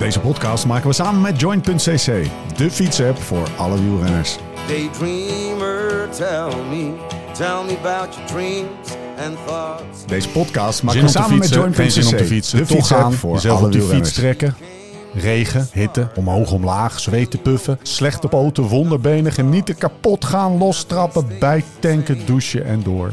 Deze podcast maken we samen met Joint.cc, de fietsapp voor alle wielrenners. Daydreamer, tell me, tell me about your dreams and thoughts. Deze podcast maken Zin we te samen met fietsen, geen zin om te Joint.cc, fietsen. de Toch fietsapp gaan, voor jezelf alle op fiets trekken. Regen, hitte, omhoog, omlaag, zweten, puffen, slechte poten, wonderbenen, genieten, kapot gaan, lostrappen, bijtanken, douchen en door.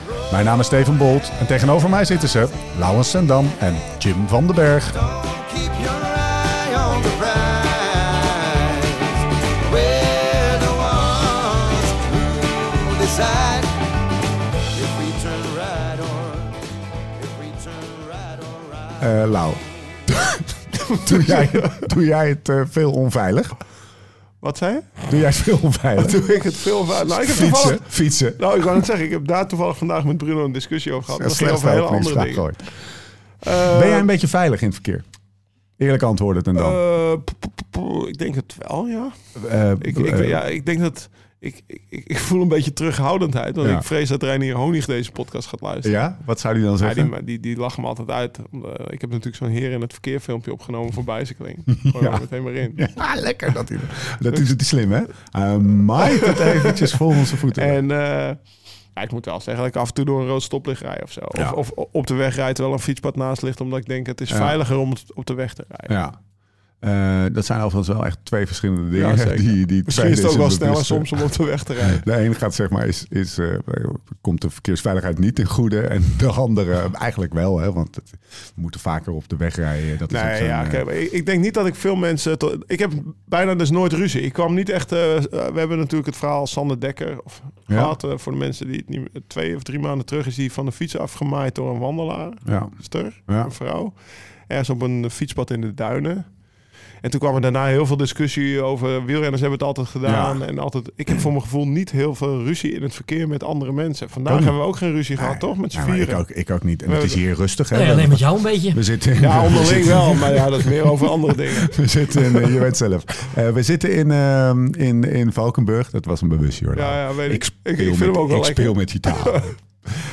Mijn naam is Steven Bolt en tegenover mij zitten ze Laurens Sendam en Jim van den Berg. Eh Lau, doe, jij, doe jij het eh, veel onveilig? Wat zei je? Doe jij het veel onveilig? Doe ik het veel vaak? Nou, ik heb Fietsen, toevallig... fietsen. Nou, ik wou net zeggen, ik heb daar toevallig vandaag met Bruno een discussie over gehad. Dat is ging over hele andere dingen. ooit. Eh, Ben jij een beetje veilig in het verkeer? Eerlijk antwoorden en dan. eh, ik denk het wel, ja. Eh, Ik, ik, ja, ik denk dat... Ik, ik, ik voel een beetje terughoudendheid. Want Ja. ik vrees dat Reinier Honig deze podcast gaat luisteren. ja? Wat zou die dan Ja, zeggen? die, die, die lachen me altijd uit. Omdat- Ik heb natuurlijk zo'n heer in het verkeer filmpje opgenomen voor bicycling. Gewoon Ja. meteen maar in. Ja, lekker dat hij. Dat is het slim, hè? Hij maait het eventjes vol onze voeten. En eh, ja, ik moet wel zeggen dat ik af en toe door een rood stoplicht rij of zo. Ja. Of, of op de weg rijdt terwijl een fietspad naast ligt. Omdat ik denk het is Ja. veiliger om het op de weg te rijden. ja. Eh, dat zijn overigens wel echt twee verschillende dingen. Ja, die, die Misschien is het ook wel sneller soms om op de weg te rijden. De ene gaat zeg maar, is, is, eh, komt de verkeersveiligheid niet ten goede. En de andere eigenlijk wel, hè? want het- we moeten vaker op de weg rijden. Dat is ja, eh, kijk, ik, ik denk niet dat ik veel mensen... ik heb bijna dus nooit ruzie. Ik kwam niet echt... we hebben natuurlijk het verhaal Sander Dekker of, Ja. gehad. voor de mensen die het niet... Twee of drie maanden terug is hij van de fiets afgemaaid door een wandelaar. ja. Ster, Ja. een vrouw. Ergens op een fietspad in de duinen. En toen kwam er daarna heel veel discussie over wielrenners hebben het altijd gedaan. Ja. En altijd, ik heb voor mijn gevoel niet heel veel ruzie in het verkeer met andere mensen. Vandaag niet. hebben we ook geen ruzie gehad, toch? Met z'n Ja, ik, ook, ik ook niet. En het is hier rustig. Hè? Nee, alleen met jou een beetje. we zitten in, Ja, onderling zitten- wel. Maar ja, dat is meer over andere dingen. We zitten in, je weet zelf. Eh, we zitten in, ehm, in, in Valkenburg. Dat was een bewust, hoor. Ja, ja, weet ik. Ik speel, Ik, ik vind met, hem ook wel ik lekker. speel met je taal. Ehm,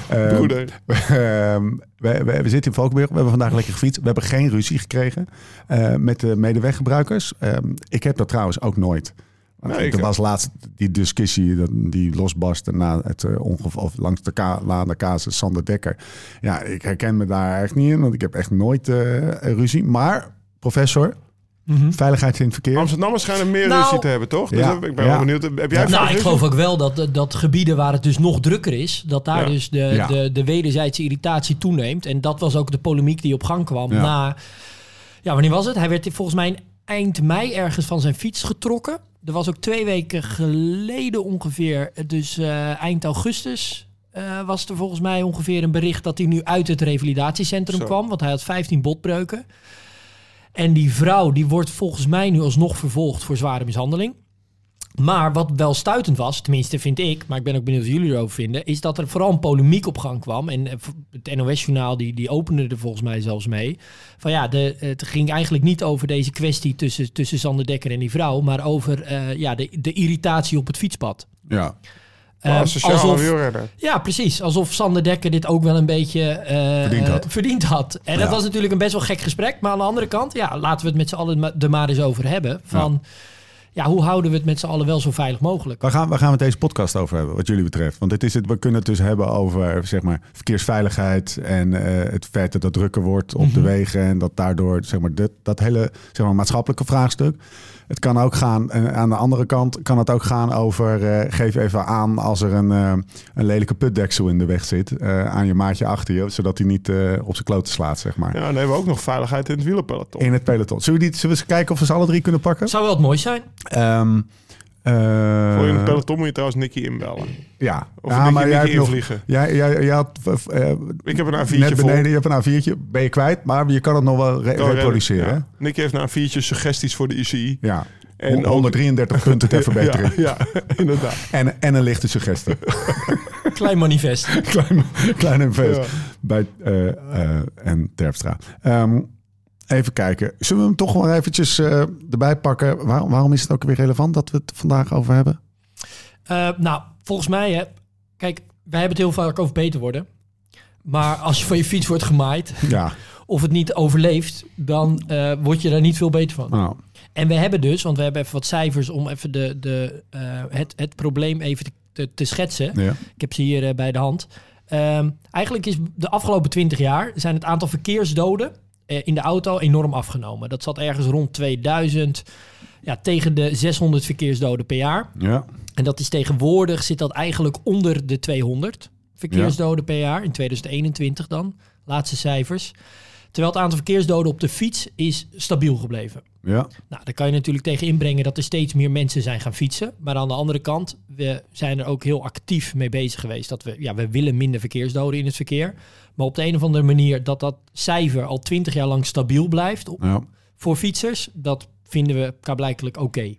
Broeder. ehm, we, we, we zitten in Valkenburg. We hebben vandaag lekker gefietst. We hebben geen ruzie gekregen eh, met de medeweggebruikers. Ehm, ik heb dat trouwens ook nooit. Nee, er was laatst die discussie die losbarstte na het eh, ongeval of langs de, ka na de casus Sander Dekker. Ja, ik herken me daar echt niet in, want ik heb echt nooit eh, ruzie. Maar professor, veiligheid in het verkeer. Amsterdammers schijnen meer Nou- ruzie te hebben, toch? Dus Ja. ik ben Ja. wel benieuwd. Heb jij Nou, ik geloof ook wel dat, dat gebieden waar het dus nog drukker is, dat daar Ja. dus de, Ja. de, de wederzijdse irritatie toeneemt. En dat was ook de polemiek die op gang kwam Ja. na... Ja, wanneer was het? Hij werd volgens mij eind mei ergens van zijn fiets getrokken. Er was ook twee weken geleden ongeveer, dus eh, eind augustus... eh, was er volgens mij ongeveer een bericht dat hij nu uit het revalidatiecentrum Zo. kwam. Want hij had 15 botbreuken. En die vrouw die wordt volgens mij nu alsnog vervolgd voor zware mishandeling. Maar wat wel stuitend was, tenminste vind ik, maar ik ben ook benieuwd wat jullie erover vinden, is dat er vooral een polemiek op gang kwam. En eh, het NOS-journaal die, die opende er volgens mij zelfs mee. Van ja, de, het ging eigenlijk niet over deze kwestie tussen, tussen Sander Dekker en die vrouw, maar over eh, ja, de, de irritatie op het fietspad. Ja. Eh, Asociale alsof, wielrenner. ja, precies. Alsof Sander Dekker dit ook wel een beetje eh, Verdiend had. verdiend had. En dat was natuurlijk een best wel gek gesprek. Maar aan de andere kant, ja, laten we het met z'n allen er maar eens over hebben. Van, ja. hoe houden we het met z'n allen wel zo veilig mogelijk? Waar gaan, waar gaan we het deze podcast over hebben, wat jullie betreft? Want dit is het, we kunnen het dus hebben over zeg maar, verkeersveiligheid en eh, het feit dat het drukker wordt op de wegen. En dat daardoor zeg maar, dit, dat hele zeg maar, maatschappelijke vraagstuk. Het kan ook gaan, en aan de andere kant kan het ook gaan over, eh, geef even aan als er een, eh, een lelijke putdeksel in de weg zit eh, aan je maatje achter je, zodat hij niet eh, op zijn kloten slaat, zeg maar. Ja, dan hebben we ook nog veiligheid in het wielerpeloton. In het peloton. Zullen we, die, zullen we eens kijken of we ze alle drie kunnen pakken? Zou wel het mooi zijn. Ehm, Eh, Voor je een peloton moet je trouwens Nicky inbellen. Ja, Of ja Nicky, maar jij Nicky hebt nog... Jij, jij, jij had eh, Ik heb een A4'tje net vol. beneden, je hebt een A4'tje, ben je kwijt, maar je kan het nog wel re- Oh, reproduceren. hè? Ja. Nicky heeft een A4'tje suggesties voor de ICI. Ja. En En ook- 133 punten ter verbetering. Ja, ja, inderdaad. En, en een lichte suggestie. Klein manifest. klein, klein invest Ja. bij eh, eh, en Terpstra. Ehm, even kijken. Zullen we hem toch wel eventjes eh, erbij pakken? Waar- waarom is het ook weer relevant dat we het vandaag over hebben? Eh, nou, volgens mij, hè, kijk, wij hebben het heel vaak over beter worden. Maar als je van je fiets wordt gemaaid Ja, of het niet overleeft, dan eh, word je daar niet veel beter van. nou, En we hebben dus, want we hebben even wat cijfers om even de, de, het, het probleem even te, te, te schetsen. ja. Ik heb ze hier bij de hand. Ehm, eigenlijk is de afgelopen 20 jaar zijn het aantal verkeersdoden in de auto enorm afgenomen. Dat zat ergens rond 2000 ja, tegen de 600 verkeersdoden per jaar. ja. En dat is tegenwoordig zit dat eigenlijk onder de 200 verkeersdoden per jaar in 2021 dan. Laatste cijfers. Terwijl het aantal verkeersdoden op de fiets is stabiel gebleven. ja. Nou, daar kan je natuurlijk tegen inbrengen dat er steeds meer mensen zijn gaan fietsen. Maar aan de andere kant, we zijn er ook heel actief mee bezig geweest. Dat we, ja, we willen minder verkeersdoden in het verkeer. Maar op de een of andere manier dat dat cijfer al twintig jaar lang stabiel blijft op- ja. voor fietsers, dat vinden we blijkelijk oké.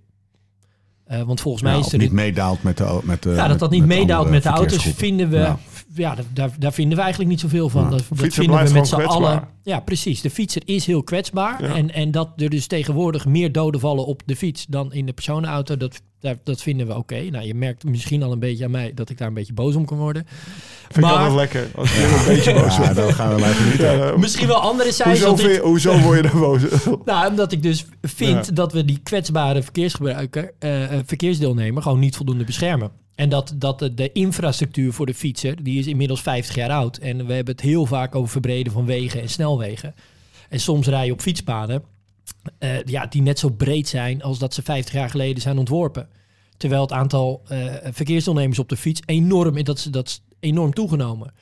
Eh, want volgens mij Ja, is of er... niet meedaalt met de met de ja, dat dat niet meedaalt met de auto's vinden we... Ja. Daar, daar vinden we eigenlijk niet zoveel van. Ja. Dat, dat vinden we blijft met z'n allen... Ja, precies. De fietser is heel kwetsbaar. Ja. En, en dat er dus tegenwoordig meer doden vallen op de fiets dan in de personenauto, dat, dat vinden we oké. Nou, je merkt misschien al een beetje aan mij dat ik daar een beetje boos om kan worden. Vind ik Maar- altijd lekker. Als je een beetje boos Ja, wordt. dan gaan we even niet. Ja, Misschien wel andere cijfers. hoezo, vind hoezo word je daar boos? Nou, omdat ik dus vind Ja. dat we die kwetsbare verkeersgebruiker, eh, eh, verkeersdeelnemer gewoon niet voldoende beschermen. En dat, dat de, de infrastructuur voor de fietser, die is inmiddels 50 jaar oud. En we hebben het heel vaak over verbreden van wegen en snelwegen. En soms rij je op fietspaden eh, ja, die net zo breed zijn als dat ze 50 jaar geleden zijn ontworpen. Terwijl het aantal eh, verkeersdeelnemers op de fiets enorm, dat is, dat is enorm toegenomen.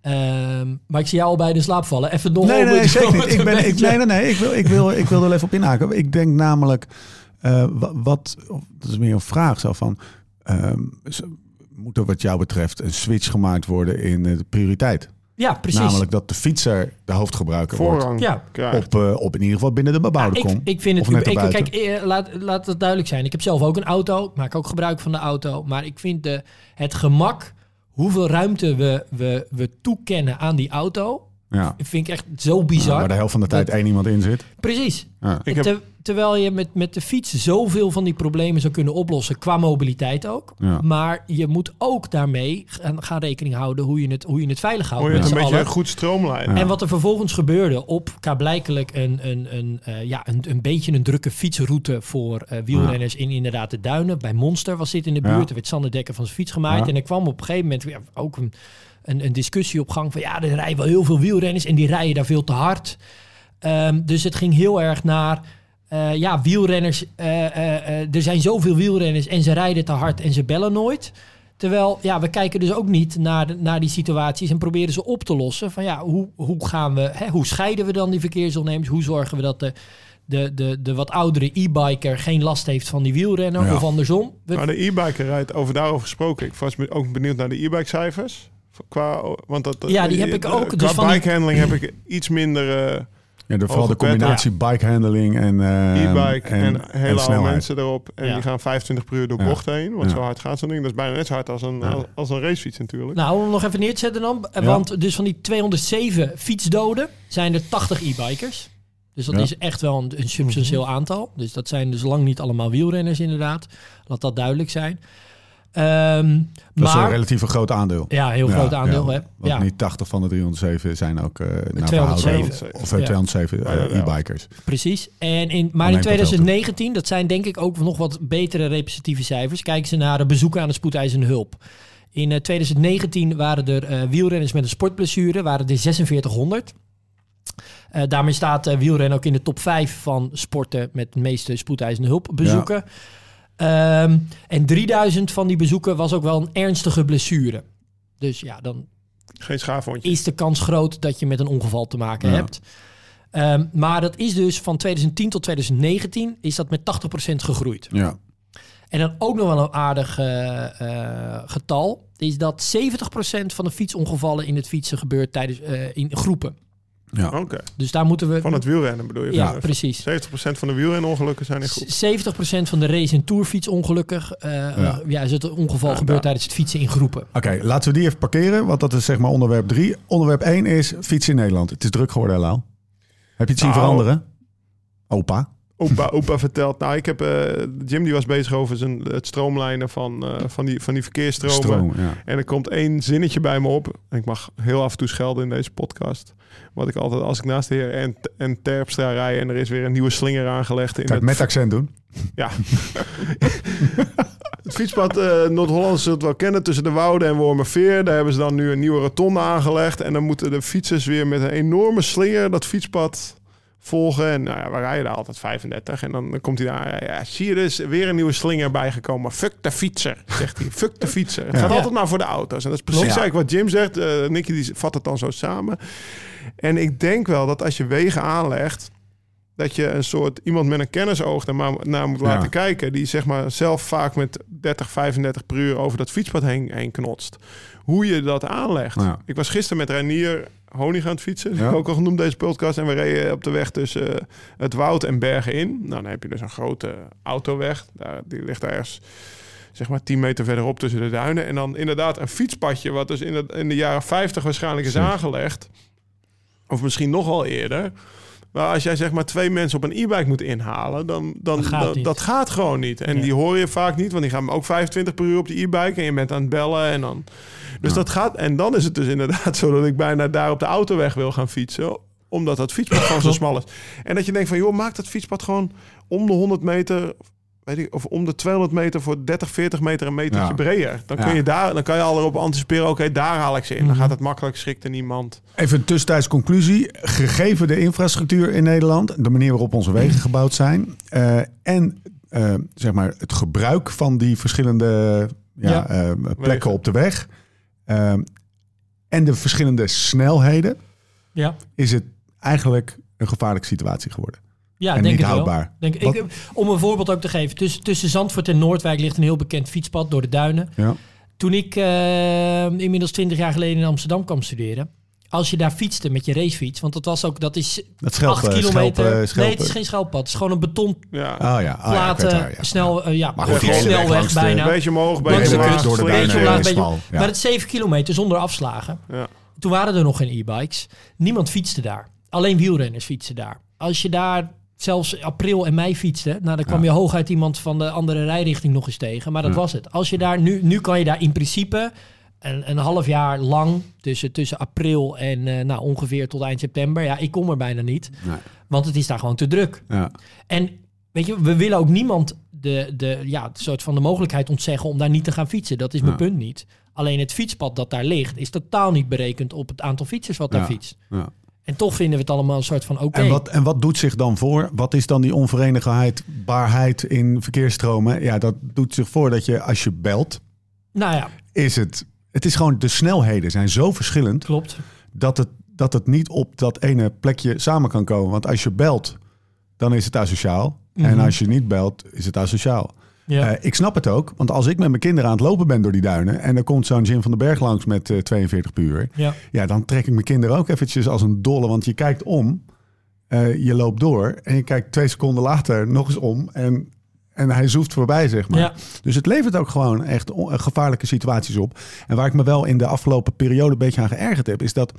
Ehm, maar ik zie jou al bij de slaap vallen. Even nog Nee, nee, zeker niet. het Ik, ben, ik, nee, nee, nee. Ik wil, ik, wil, ik wil er even op inhaken. Ik denk namelijk, eh, wa- wat, dat is meer een vraag zo van, ehm, z- moet er wat jou betreft een switch gemaakt worden in eh, de prioriteit? Ja, precies. Namelijk dat de fietser de hoofdgebruiker wordt. Ja. krijgt. Op, eh, op in ieder geval binnen de bebouwde Ja, kom. ik, ik vind het. Of Ik, kijk, eh, laat, laat het duidelijk zijn. Ik heb zelf ook een auto. Ik maak ook gebruik van de auto. Maar ik vind de, het gemak, hoeveel ruimte we, we, we toekennen aan die auto, ja. vind ik echt zo bizar. Ja, waar de helft van de tijd Dat- één iemand in zit. Precies. Ja. Ik heb- Ter- terwijl je met, met de fiets zoveel van die problemen zou kunnen oplossen, qua mobiliteit ook. Ja. Maar je moet ook daarmee gaan, gaan rekening houden hoe je het, hoe je het veilig houdt. Hoor je het met een beetje allen. goed stroomlijnen. En wat er vervolgens gebeurde op blijkelijk een, een, een, eh, ja, een, een beetje een drukke fietsroute voor eh, wielrenners in inderdaad de duinen. Bij Monster was dit in de buurt. Ja. Er werd Sander Dekker van zijn fiets gemaaid. Ja. En er kwam op een gegeven moment ja, ook een, een, een discussie op gang van ja, er rijden wel heel veel wielrenners en die rijden daar veel te hard. Ehm, dus het ging heel erg naar eh, ja, wielrenners. eh, eh, er zijn zoveel wielrenners en ze rijden te hard en ze bellen nooit. Terwijl, ja, we kijken dus ook niet naar, de- naar die situaties en proberen ze op te lossen. Van ja, hoe, hoe gaan we, hè, hoe scheiden we dan die verkeersdeelnemers? Hoe zorgen we dat de, de, de, de wat oudere e-biker geen last heeft van die wielrenner Ja. of andersom? We- Maar de e-biker rijdt over daarover gesproken. Ik was ook benieuwd naar de e-bike cijfers. Qua, want dat, Ja, die heb ik ook. Qua Dus bike handling heb ik iets minder eh, Ja, de, vooral de combinatie bike handling en, eh, e-bike en, hele oude snelheid. mensen erop. En Ja. die gaan 25 per uur door Ja. bochten heen. Want Ja. zo hard gaat zo'n ding. Dat is bijna net zo hard als een, Ja. als, als een racefiets natuurlijk. Nou, om nog even neer te zetten dan. Ja. Want dus van die 207 fietsdoden zijn er 80 e-bikers. Dus dat Ja. is echt wel een, een substantieel aantal. Dus dat zijn dus lang niet allemaal wielrenners inderdaad. Laat dat duidelijk zijn. Ehm, Dat is een maar, relatief groot aandeel. ja, heel Ja, groot aandeel. ja. hè? Want Ja, niet 80 van de 307 zijn ook eh naar 207. verhouding- Of eh, Ja. 207 eh, ja. e-bikers. precies. En in, maar in dat 2019, dat zijn denk ik ook nog wat betere representatieve cijfers. Kijken ze naar de bezoeken aan de spoedeisende hulp. In eh, 2019 waren er eh, wielrenners met een sportblessure, waren er 4600. Eh, daarmee staat eh, wielrennen ook in de top 5 van sporten met de meeste spoedeisende hulp bezoeken. Ehm, en 3000 van die bezoeken was ook wel een ernstige blessure. Dus ja, dan Geen schaafhondje. is de kans groot dat je met een ongeval te maken Ja. hebt. Ehm, maar dat is dus van 2010 tot 2019 is dat met 80% gegroeid. Ja. En dan ook nog wel een aardig eh, eh, getal. Is dat 70% van de fietsongevallen in het fietsen gebeurt tijdens, eh, in groepen. Oké. Dus daar moeten we... Van het wielrennen bedoel je? Ja, Van- precies. 70% van de wielrenongelukken zijn in groep. 70% van de race- en tourfietsongelukken eh ja. ja, is het ongeval Ja, gebeurt ja. tijdens het fietsen in groepen. Oké, laten we die even parkeren, want dat is zeg maar onderwerp 3. Onderwerp 1 is fietsen in Nederland. Het is druk geworden, Lau. Heb je het zien Nou. veranderen? Opa. Opa, opa vertelt. Nou, ik heb eh, Jim die was bezig over zijn, het stroomlijnen van, eh, van, die, van die verkeersstromen. Stroom, ja. En er komt één zinnetje bij me op. En ik mag heel af en toe schelden in deze podcast. Wat ik altijd, als ik naast de heer en, en Terpstra rij en er is weer een nieuwe slinger aangelegd. In je het, met accent doen? Ja. het fietspad eh, Noord-Holland zult wel kennen tussen de Wouden en Wormerveer. Daar hebben ze dan nu een nieuwe rotonde aangelegd. En dan moeten de fietsers weer met een enorme slinger dat fietspad volgen. En nou ja, we rijden daar altijd 35. En dan, dan komt hij daar. Ja, zie je dus weer een nieuwe slinger bijgekomen. Fuck de fietser, zegt hij. Fuck de fietser. Het Ja. gaat altijd maar voor de auto's. En dat is precies Ja. eigenlijk wat Jim zegt. Eh Nicky die vat het dan zo samen. En ik denk wel dat als je wegen aanlegt dat je een soort iemand met een kennisoog er maar naar moet laten Ja. kijken. Die zeg maar zelf vaak met 30, 35 per uur over dat fietspad heen, heen knotst. Hoe je dat aanlegt. Ja. Ik was gisteren met Renier Honing aan het fietsen. Ja. Ook al genoemd deze podcast. En we reden op de weg tussen eh, het woud en Bergen in. Nou, dan heb je dus een grote autoweg. Daar, die ligt ergens zeg maar 10 meter verderop tussen de duinen. En dan inderdaad een fietspadje... wat dus in de, in de jaren 50 waarschijnlijk is aangelegd. Of misschien nog wel eerder. Maar als jij zeg maar twee mensen op een e-bike moet inhalen, dan, dan Dat gaat dat, niet. dat gaat gewoon niet. En Ja. die hoor je vaak niet, want die gaan ook 25 per uur op de e-bike en je bent aan het bellen en dan. Dus Ja. dat gaat. En dan is het dus inderdaad zo dat ik bijna daar op de autoweg wil gaan fietsen, omdat dat fietspad gewoon zo smal is. En dat je denkt van, joh, maak dat fietspad gewoon om de 100 meter. Weet ik, of om de 200 meter voor 30, 40 meter een metertje Ja. breder. Dan, kun Ja. je daar, dan kan je al erop anticiperen. Oké, daar haal ik ze in. Dan Mhm. gaat het makkelijk, schrikt er niemand. Even een tussentijds conclusie. Gegeven de infrastructuur in Nederland, de manier waarop onze wegen gebouwd zijn eh, en eh, zeg maar het gebruik van die verschillende ja, Ja. eh, plekken Wegen. op de weg en de verschillende snelheden, Ja, is het eigenlijk een gevaarlijke situatie geworden. Ja en denk niet het wel. houdbaar. Denk, ik, om een voorbeeld ook te geven. Tussen, tussen Zandvoort en Noordwijk ligt een heel bekend fietspad door de duinen. Ja. Toen ik eh, inmiddels 20 jaar geleden in Amsterdam kwam studeren. Als je daar fietste met je racefiets, want dat was ook, dat is Dat schelp, 8 eh, kilometer. schelp, eh, schelp, nee, het is geen schelppad. Het is gewoon een betonplaat, Ja. Oh ja, oh, het wel, ja. snel, eh, ja, Maar goed, snelweg de- bijna. Een beetje omhoog, beetje de kust, door de beetje duinen omlaag, heen, beetje- smal, ja. Maar het is 7 kilometer zonder afslagen. Ja. Toen waren er nog geen e-bikes. Niemand fietste daar. Alleen wielrenners fietsten daar. Als je daar zelfs april en mei fietste, nou, dan kwam Ja. je hooguit iemand van de andere rijrichting nog eens tegen. Maar dat Ja. was het. Als je daar nu, nu kan je daar in principe een, een half jaar lang tussen, tussen april en eh, nou, ongeveer tot eind september. Ja, ik kom er bijna niet, Nee. want het is daar gewoon te druk. Ja. En weet je, we willen ook niemand de, de, ja, soort van de mogelijkheid ontzeggen om daar niet te gaan fietsen. Dat is mijn punt niet. Alleen het fietspad dat daar ligt, is totaal niet berekend op het aantal fietsers wat daar Ja. fietst. Ja. En toch vinden we het allemaal een soort van oké. En, wat, en wat doet zich dan voor? Wat is dan die onverenigbaarheid in verkeersstromen? Ja, dat doet zich voor dat je als je belt, Nou ja, is het... Het is gewoon, de snelheden zijn zo verschillend klopt. dat het, dat het niet op dat ene plekje samen kan komen. Want als je belt, dan is het asociaal. En Mhm. als je niet belt, is het asociaal. Ja. Eh, ik snap het ook, want als ik met mijn kinderen aan het lopen ben door die duinen... en er komt zo'n Jim van den Berg langs met eh, 42 per uur... ja. Ja, dan trek ik mijn kinderen ook eventjes als een dolle. Want je kijkt om, eh, je loopt door en je kijkt twee seconden later nog eens om. En, en hij zoeft voorbij, zeg maar. Ja. Dus het levert ook gewoon echt gevaarlijke situaties op. En waar ik me wel in de afgelopen periode een beetje aan geërgerd heb... is dat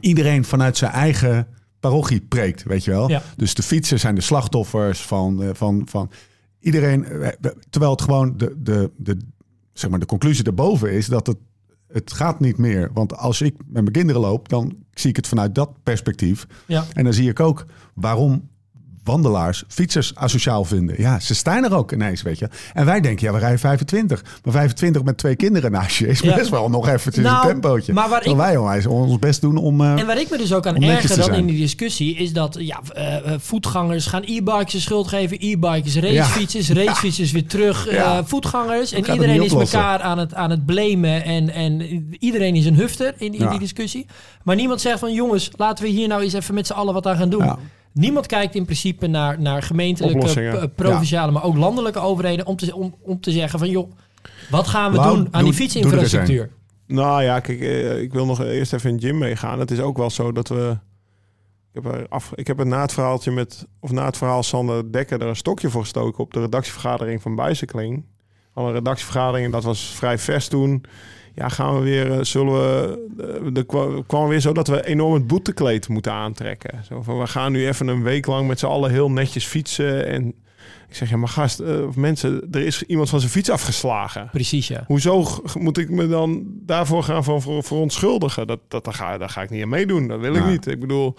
iedereen vanuit zijn eigen parochie preekt, weet je wel. Ja. Dus de fietsers zijn de slachtoffers van... van, van iedereen, eh, terwijl het gewoon de, de, de, zeg maar de conclusie daarboven is dat het, het gaat niet meer. Want als ik met mijn kinderen loop, dan zie ik het vanuit dat perspectief. Ja. En dan zie ik ook waarom wandelaars fietsers asociaal vinden. Ja, ze staan er ook ineens, weet je. En wij denken, ja, we rijden 25. Maar 25 met twee kinderen naast je is Ja. best wel nog eventjes Nou, een tempootje. maar waar ik- wij onwijs ons best doen om... eh, En waar ik me dus ook aan erger dan in die discussie... is dat ja, eh, eh, voetgangers gaan e-bikes schuld geven. E-bikes, racefietsers, racefietsers weer terug. Ja. voetgangers. En iedereen is elkaar aan het, aan het blamen. En, en iedereen is een hufter in, in Ja. die discussie. Maar niemand zegt van... jongens, laten we hier nou eens even met z'n allen wat aan gaan doen. Niemand kijkt in principe naar, naar gemeentelijke, provinciale, maar ook landelijke overheden om te, om, om te zeggen van joh, wat gaan we doen aan doe- die fietsinfrastructuur? Nou ja, kijk, eh, ik wil nog eerst even in de gym meegaan. Het is ook wel zo dat we... Ik heb, er af, ik heb er na het verhaaltje met... Of na het verhaal Sander Dekker er een stokje voor gestoken... op de redactievergadering van Bicycling. Al een redactievergadering, en dat was vrij vers toen. Ja, gaan we weer... eh, Zullen we... eh, Er kwa- kwam weer zo dat we enorm het boetekleed moeten aantrekken. Zo van, we gaan nu even een week lang met z'n allen heel netjes fietsen. En ik zeg, ja, maar gast, of mensen... Er is iemand van zijn fiets afgeslagen. Precies, ja. Hoezo moet ik me dan daarvoor gaan van verontschuldigen? Dat, dat, daar, ga, daar ga ik niet aan meedoen. Dat wil ik Ja. niet. Ik bedoel,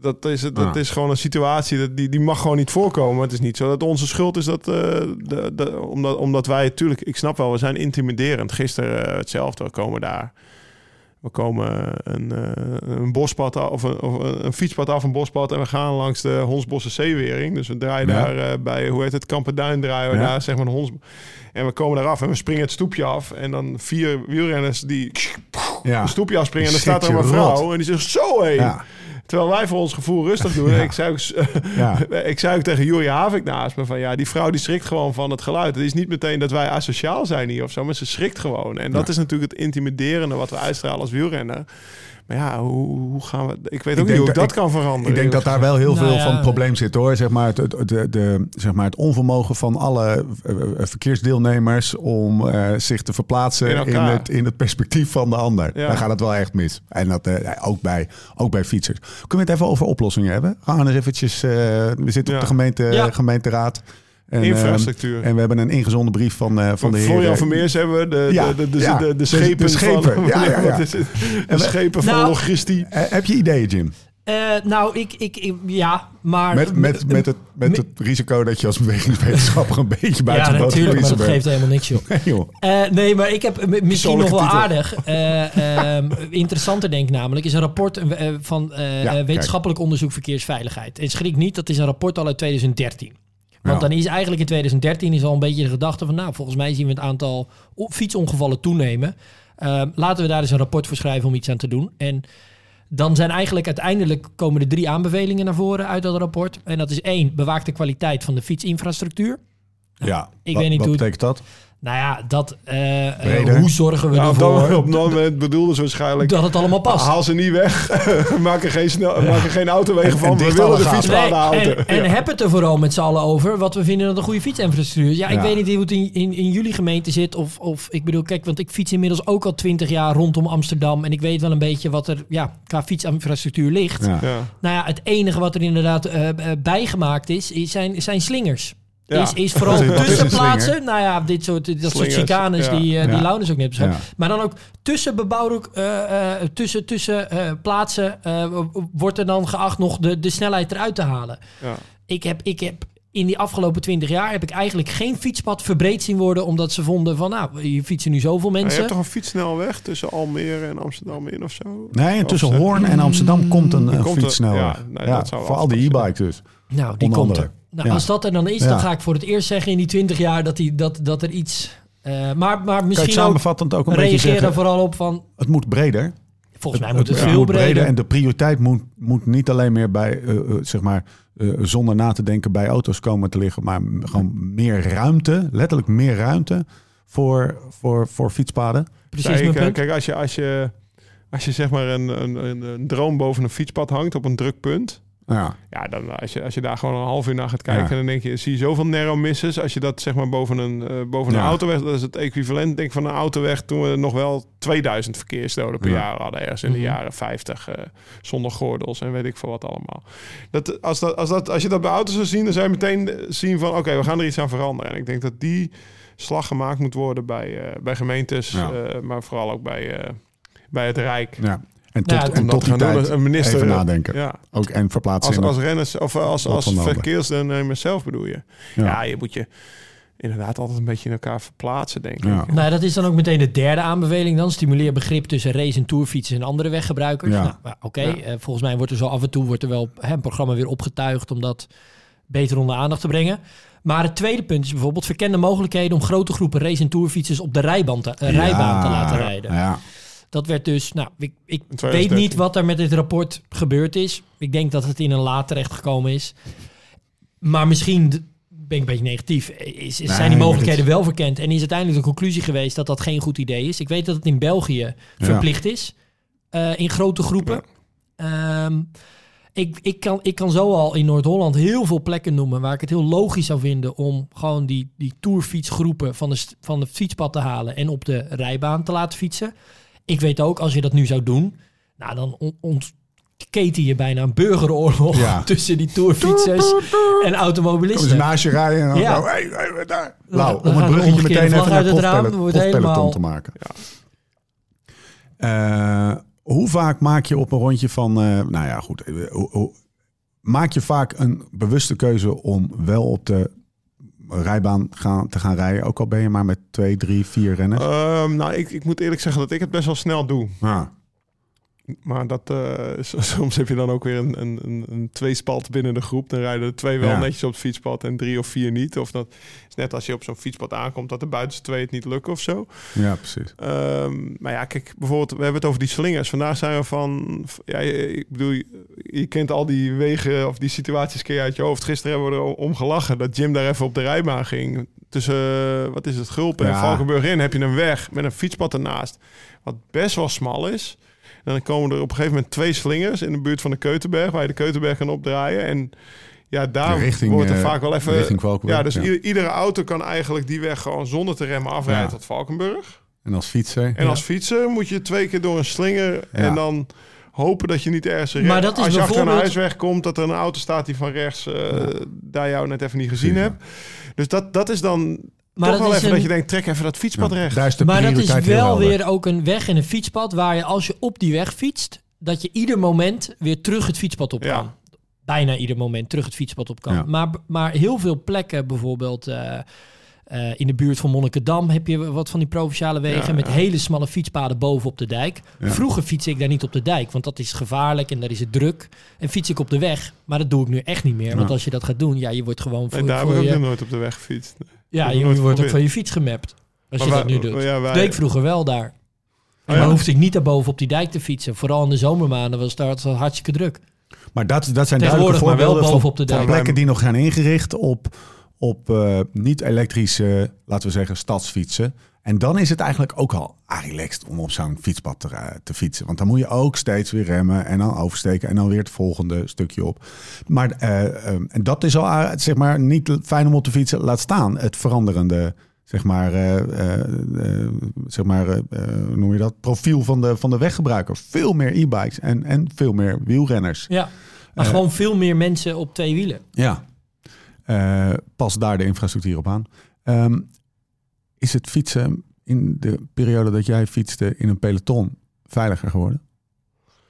dat is, het, dat Ja. is gewoon een situatie dat die, die mag gewoon niet voorkomen. Het is niet zo dat onze schuld is dat, eh, de, de, omdat, omdat wij natuurlijk, ik snap wel, we zijn intimiderend. Gisteren eh, hetzelfde, we komen daar. We komen een, eh, een bospad af, of een, of een fietspad af, een bospad. En we gaan langs de Honsbosse Zeewering. Dus we draaien Ja. daar bij, hoe heet het, Kamperduin draaien we Ja. daar, zeg maar, de Hons... En we komen eraf en we springen het stoepje af. En dan vier wielrenners die Ja. een stoepje afspringen. En dan staat er een vrouw en die zegt zo hé. Ja. Terwijl wij voor ons gevoel rustig doen. Ja. Ik zei, ook, Ja. ik ook tegen Juri Havik naast me van... ja, die vrouw die schrikt gewoon van het geluid. Het is niet meteen dat wij asociaal zijn hier of zo, maar ze schrikt gewoon. En dat Ja. is natuurlijk het intimiderende wat we uitstralen als wielrenner. Maar ja, hoe, hoe gaan we... Ik weet ook niet hoe ik dat- dat ik- kan veranderen. Ik denk dat daar wel heel Nou veel ja. van het probleem zit hoor. Zeg maar het, het, de, de, zeg maar het onvermogen van alle eh, eh, verkeersdeelnemers om eh, zich te verplaatsen In het, in het perspectief van de ander. Ja. Daar gaat het wel echt mis. En dat eh, ook, bij, ook bij fietsers. Kunnen we het even over oplossingen hebben? Gaan we eens eventjes... eh, we zitten op de gemeente, Ja. gemeenteraad. En, Infrastructuur. eh, en we hebben een ingezonde brief van, eh, van de heer... Florian Vermeers hebben we de, Ja, de, de, de, ja. de, schepen, de schepen. van... Ja, ja, ja. Wat is het? De schepen van Nou, logistie. Eh, heb je ideeën, Jim? Eh, nou, ik, ik, ik- ja, maar... Met, met, met, het, met het risico dat je als bewegingswetenschapper een beetje buiten Ja, de boot natuurlijk, maar dat bent. geeft helemaal niks, joh. Nee, joh. Eh, nee, maar ik heb misschien nog wel titel. aardig. eh, ehm, interessanter denk ik namelijk. Is een rapport eh, van eh, Ja, eh, wetenschappelijk onderzoek verkeersveiligheid. En schrik niet, dat is een rapport al uit 2013. Want Ja. dan is eigenlijk in 2013 is al een beetje de gedachte van... nou, volgens mij zien we het aantal fietsongevallen toenemen. Ehm, laten we daar eens een rapport voor schrijven om iets aan te doen. En dan zijn eigenlijk uiteindelijk komen er drie aanbevelingen naar voren uit dat rapport. En dat is één, bewaak de kwaliteit van de fietsinfrastructuur. Ja, ik wat, weet niet wat hoe- betekent dat? Nou ja, dat, eh, eh, hoe zorgen we ervoor dat, op dat moment bedoelden ze waarschijnlijk... dat het allemaal past? Haal ze niet weg. maak, er geen snel, maak er geen autowegen En- van. en We willen de fietspaden houden. en, en Ja. heb het er vooral met z'n allen over wat we vinden dat een goede fietsinfrastructuur is. Ja, ik Ja. weet niet hoe het in, in, in jullie gemeente zit. Of, of ik bedoel, kijk, want ik fiets inmiddels ook al twintig jaar rondom Amsterdam. En ik weet wel een beetje wat er ja, qua fietsinfrastructuur ligt. Ja. Ja. Nou ja, het enige wat er inderdaad eh, eh, bijgemaakt is, is zijn, zijn slingers. Ja. Is, is vooral tussenplaatsen. Nou ja, dit soort, dat soort Slingers, chicanes ja. die, eh, die Ja. Launus ook net beschreef. Ja. Maar dan ook tussen bebouwde eh, eh, tussen, tussen eh, plaatsen eh, wordt er dan geacht nog de, de snelheid eruit te halen. Ja. Ik heb, ik heb in die afgelopen twintig jaar heb ik eigenlijk geen fietspad verbreed zien worden omdat ze vonden van nou hier fietsen nu zoveel Maar je mensen. hebt toch een fietssnelweg tussen Almere en Amsterdam in of zo? Nee, en tussen Hoorn en Amsterdam komt een, een komt er- fietssnelweg. ja, nee, Ja, dat zou voor al die afgepast e-bike dus. Nou, die komt er. Nou, Ja. Als dat er dan is, Ja. dan ga ik voor het eerst zeggen in die twintig jaar dat, die, dat, dat er iets. eh, maar, maar Kan je het misschien ook samenvattend ook een beetje reageer zeggen? er vooral op van. Het moet breder. Volgens mij moet het veel breder. En de prioriteit moet, moet niet alleen meer bij, eh, eh, zeg maar, eh, zonder na te denken bij auto's komen te liggen, maar gewoon meer ruimte, letterlijk meer ruimte voor, voor, voor fietspaden. Precies Kijk, mijn punt. kijk als je, als je, als je zeg maar een, een, een, een droom boven een fietspad hangt op een druk punt. Ja, Ja, dan als je, als je daar gewoon een half uur naar gaat kijken, Ja. dan denk je, zie je zoveel narrow misses. Als je dat zeg maar boven een, eh, boven een autoweg, dat is het equivalent denk ik van een autoweg toen we nog wel 2000 verkeersdoden per Ja. jaar hadden. Ergens in de Mhm. jaren 50, eh, zonder gordels en weet ik veel wat allemaal. Dat, als, dat, als, dat, als je dat bij auto's zou zien, dan zou je meteen zien van, oké, we gaan er iets aan veranderen. En ik denk dat die slag gemaakt moet worden bij, eh, bij gemeentes, eh, maar vooral ook bij, eh, bij het Rijk. ja. En tot, Ja, en tot die tijd een minister, even nadenken. Ja, Ook en verplaatsen als, als renners of als, als verkeersdeelnemers zelf bedoel je. Ja. Ja. je moet je inderdaad altijd een beetje in elkaar verplaatsen, denk ik. Ja. Nou, dat is dan ook meteen de derde aanbeveling. Dan stimuleer begrip tussen race- en tourfietsen en andere weggebruikers. Ja. Nou, maar Oké, Ja. eh, volgens mij wordt er zo af en toe wordt er wel hè, een programma weer opgetuigd om dat beter onder aandacht te brengen. Maar het tweede punt is bijvoorbeeld verkende mogelijkheden om grote groepen race- en tourfietsers op de rijbaan te, eh, rijbaan te Ja, laten rijden. Ja, Dat werd dus, nou, ik, ik weet 2013. niet wat er met dit rapport gebeurd is. Ik denk dat het in een laad terechtgekomen is. Maar misschien ben ik een beetje negatief. Is, is- Nee, zijn die mogelijkheden wel verkend? En is uiteindelijk de conclusie geweest dat dat geen goed idee is. Ik weet dat het in België verplicht is. eh, in grote groepen. Ehm, ik, ik, kan, ik kan zo al in Noord-Holland heel veel plekken noemen waar ik het heel logisch zou vinden om gewoon die, die tourfietsgroepen van de, van het fietspad te halen en op de rijbaan te laten fietsen. Ik weet ook, als je dat nu zou doen, nou dan on- ontketen je bijna een burgeroorlog Ja. tussen die tourfietsers en Komen ze automobilisten. naast je rijden en dan Ja. hey, hey, daar. Dan om het bruggetje meteen even naar het raam, wordt helemaal- te maken. Eh, hoe vaak maak je op een rondje van, eh, nou ja goed, eh, maak je vaak een bewuste keuze om wel op de rijbaan gaan, te gaan rijden, ook al ben je maar met twee, drie, vier renners? Ehm, nou, ik, ik moet eerlijk zeggen dat ik het best wel snel doe. Ah, Maar dat, eh, soms heb je dan ook weer een, een, een, een tweespalt binnen de groep. Dan rijden er twee wel Ja. netjes op het fietspad en drie of vier niet. Of dat is net als je op zo'n fietspad aankomt dat de buitenste twee het niet lukken of zo. ja, precies. Ehm, maar ja, kijk, bijvoorbeeld, we hebben het over die slingers. Vandaag zijn we van, ja, ik bedoel, je, je kent al die wegen of die situaties keer uit je hoofd. Gisteren hebben we er om gelachen dat Jim daar even op de rijbaan ging. Tussen, eh, wat is het, Gulpen en. Valkenburg in heb je een weg met een fietspad ernaast. Wat best wel smal is. En dan komen er op een gegeven moment twee slingers in de buurt van de Keutenberg, waar je de Keutenberg kan opdraaien. En ja, daar Richting, wordt er eh, vaak wel even... richting Valkenburg, Ja, dus ja. iedere auto kan eigenlijk die weg gewoon zonder te remmen afrijden Ja. tot Valkenburg. En als fietser? En als fietser moet je twee keer door een slinger en dan hopen dat je niet ergens... Maar re- dat is als je achter een bijvoorbeeld- huis wegkomt, dat er een auto staat die van rechts eh, daar jou net even niet gezien Ja. hebt. Dus dat, dat is dan Maar toch dat wel is even een- dat je denkt, trek even dat fietspad recht. daar is de Maar dat is wel weer ook een weg en een fietspad waar je als je op die weg fietst, dat je ieder moment weer terug het fietspad op Ja. kan. Bijna ieder moment terug het fietspad op kan. Ja. Maar, maar heel veel plekken, bijvoorbeeld eh, eh, in de buurt van Monnikendam, heb je wat van die provinciale wegen Ja, met ja. hele smalle fietspaden boven op de dijk. Ja. Vroeger fiets ik daar niet op de dijk, want dat is gevaarlijk en daar is het druk. En fiets ik op de weg, maar dat doe ik nu echt niet meer. Want als je dat gaat doen, ja, je wordt gewoon voor, En daar heb ik ook je, nog nooit op de weg gefietst. Ja, je, wordt ook van je fiets gemapt. Als je dat nu doet. ja, wij- Dat deed ik vroeger wel daar. En Oh ja? dan hoefde ik niet daarboven op die dijk te fietsen. Vooral in de zomermaanden was daar hartstikke druk. Maar dat, dat zijn duidelijke maar wel voorbeelden van, bovenop de van dijk. plekken die nog gaan ingericht op, op eh, niet-elektrische, laten we zeggen, stadsfietsen. En dan is het eigenlijk ook al ah, relaxed om op zo'n fietspad te, ri- te fietsen. Want dan moet je ook steeds weer remmen en dan oversteken en dan weer het volgende stukje op. Maar eh, en dat is al zeg maar niet fijn om op te fietsen. Laat staan het veranderende zeg maar, eh, eh, eh, zeg maar eh, eh, hoe noem je dat? Profiel van de, van de weggebruiker. Veel meer e-bikes en, en veel meer wielrenners. Ja. Maar Eh, gewoon veel meer mensen op twee wielen. Ja, Eh, pas daar de infrastructuur op aan. Ehm, is het fietsen in de periode dat jij fietste in een peloton veiliger geworden?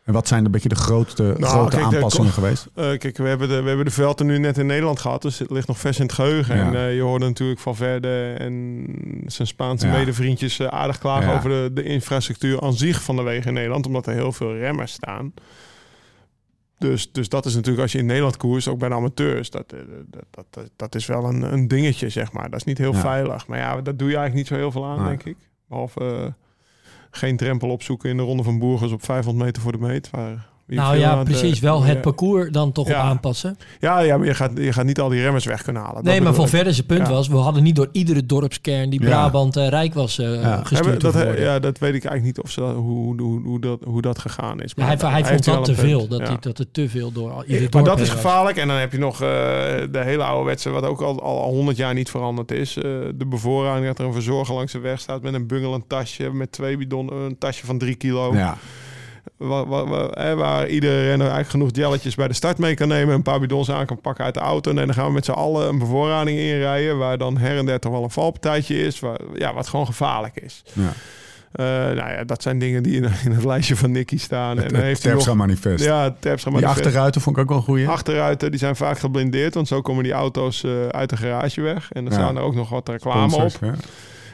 En wat zijn een beetje de grootste, Nou, grote kijk, de- aanpassingen geweest? Eh, kijk, we hebben, de, we hebben de Velten nu net in Nederland gehad, dus het ligt nog vers in het geheugen. Ja. En eh, je hoorde natuurlijk van Verde en zijn Spaanse Ja. medevriendjes aardig klagen Ja. over de, de infrastructuur aan zich van de wegen in Nederland, omdat er heel veel remmers staan. Dus, dus dat is natuurlijk als je in Nederland koerst, ook bij de amateurs, dat, eh, dat, dat, dat, dat is wel een, een dingetje, zeg maar. Dat is niet heel Ja. veilig. Maar ja, dat doe je eigenlijk niet zo heel veel aan, Nee. denk ik. Behalve eh, geen drempel opzoeken in de Ronde van Bourges op 500 meter voor de meet. Waar Nou ja, precies. eh, Wel het ja. parcours dan toch Ja. op aanpassen. Ja, ja, maar je gaat, je gaat niet al die remmers weg kunnen halen. Dat nee, maar van verder zijn punt Ja. was... we hadden niet door iedere dorpskern die Ja. Brabant eh, rijk was Ja. gestuurd Hebben- dat, ja, dat weet ik eigenlijk niet of ze dat, hoe, hoe, hoe, dat, hoe dat gegaan is. Ja, hij, hij, vond dat te veel. Dat, Ja. hij, dat het te veel door al- ieder maar dorp dat is gevaarlijk. En dan heb je nog eh, de hele ouderwetse, wat ook al, al 100 jaar niet veranderd is. eh, de bevoorrading dat er een verzorger langs de weg staat met een bungelend tasje, met twee bidonnen, een tasje van drie kilo. Ja, Waar, waar, waar, iedere renner eigenlijk genoeg jelletjes bij de start mee kan nemen. Een paar bidons aan kan pakken uit de auto. En dan gaan we met z'n allen een bevoorrading inrijden. Waar dan her en der toch wel een valpartijtje is. Waar, ja, wat gewoon gevaarlijk is. ja. Eh, nou ja, dat zijn dingen die in, in het lijstje van Nicky staan. en Het, dan heeft Terpstra nog... manifest. Ja, het Terpstra Die manifest. achterruiten vond ik ook wel een goeie. Achteruiten, die zijn vaak geblindeerd. Want zo komen die auto's eh, uit de garage weg. En dan Ja. staan er ook nog wat reclame op. Ja.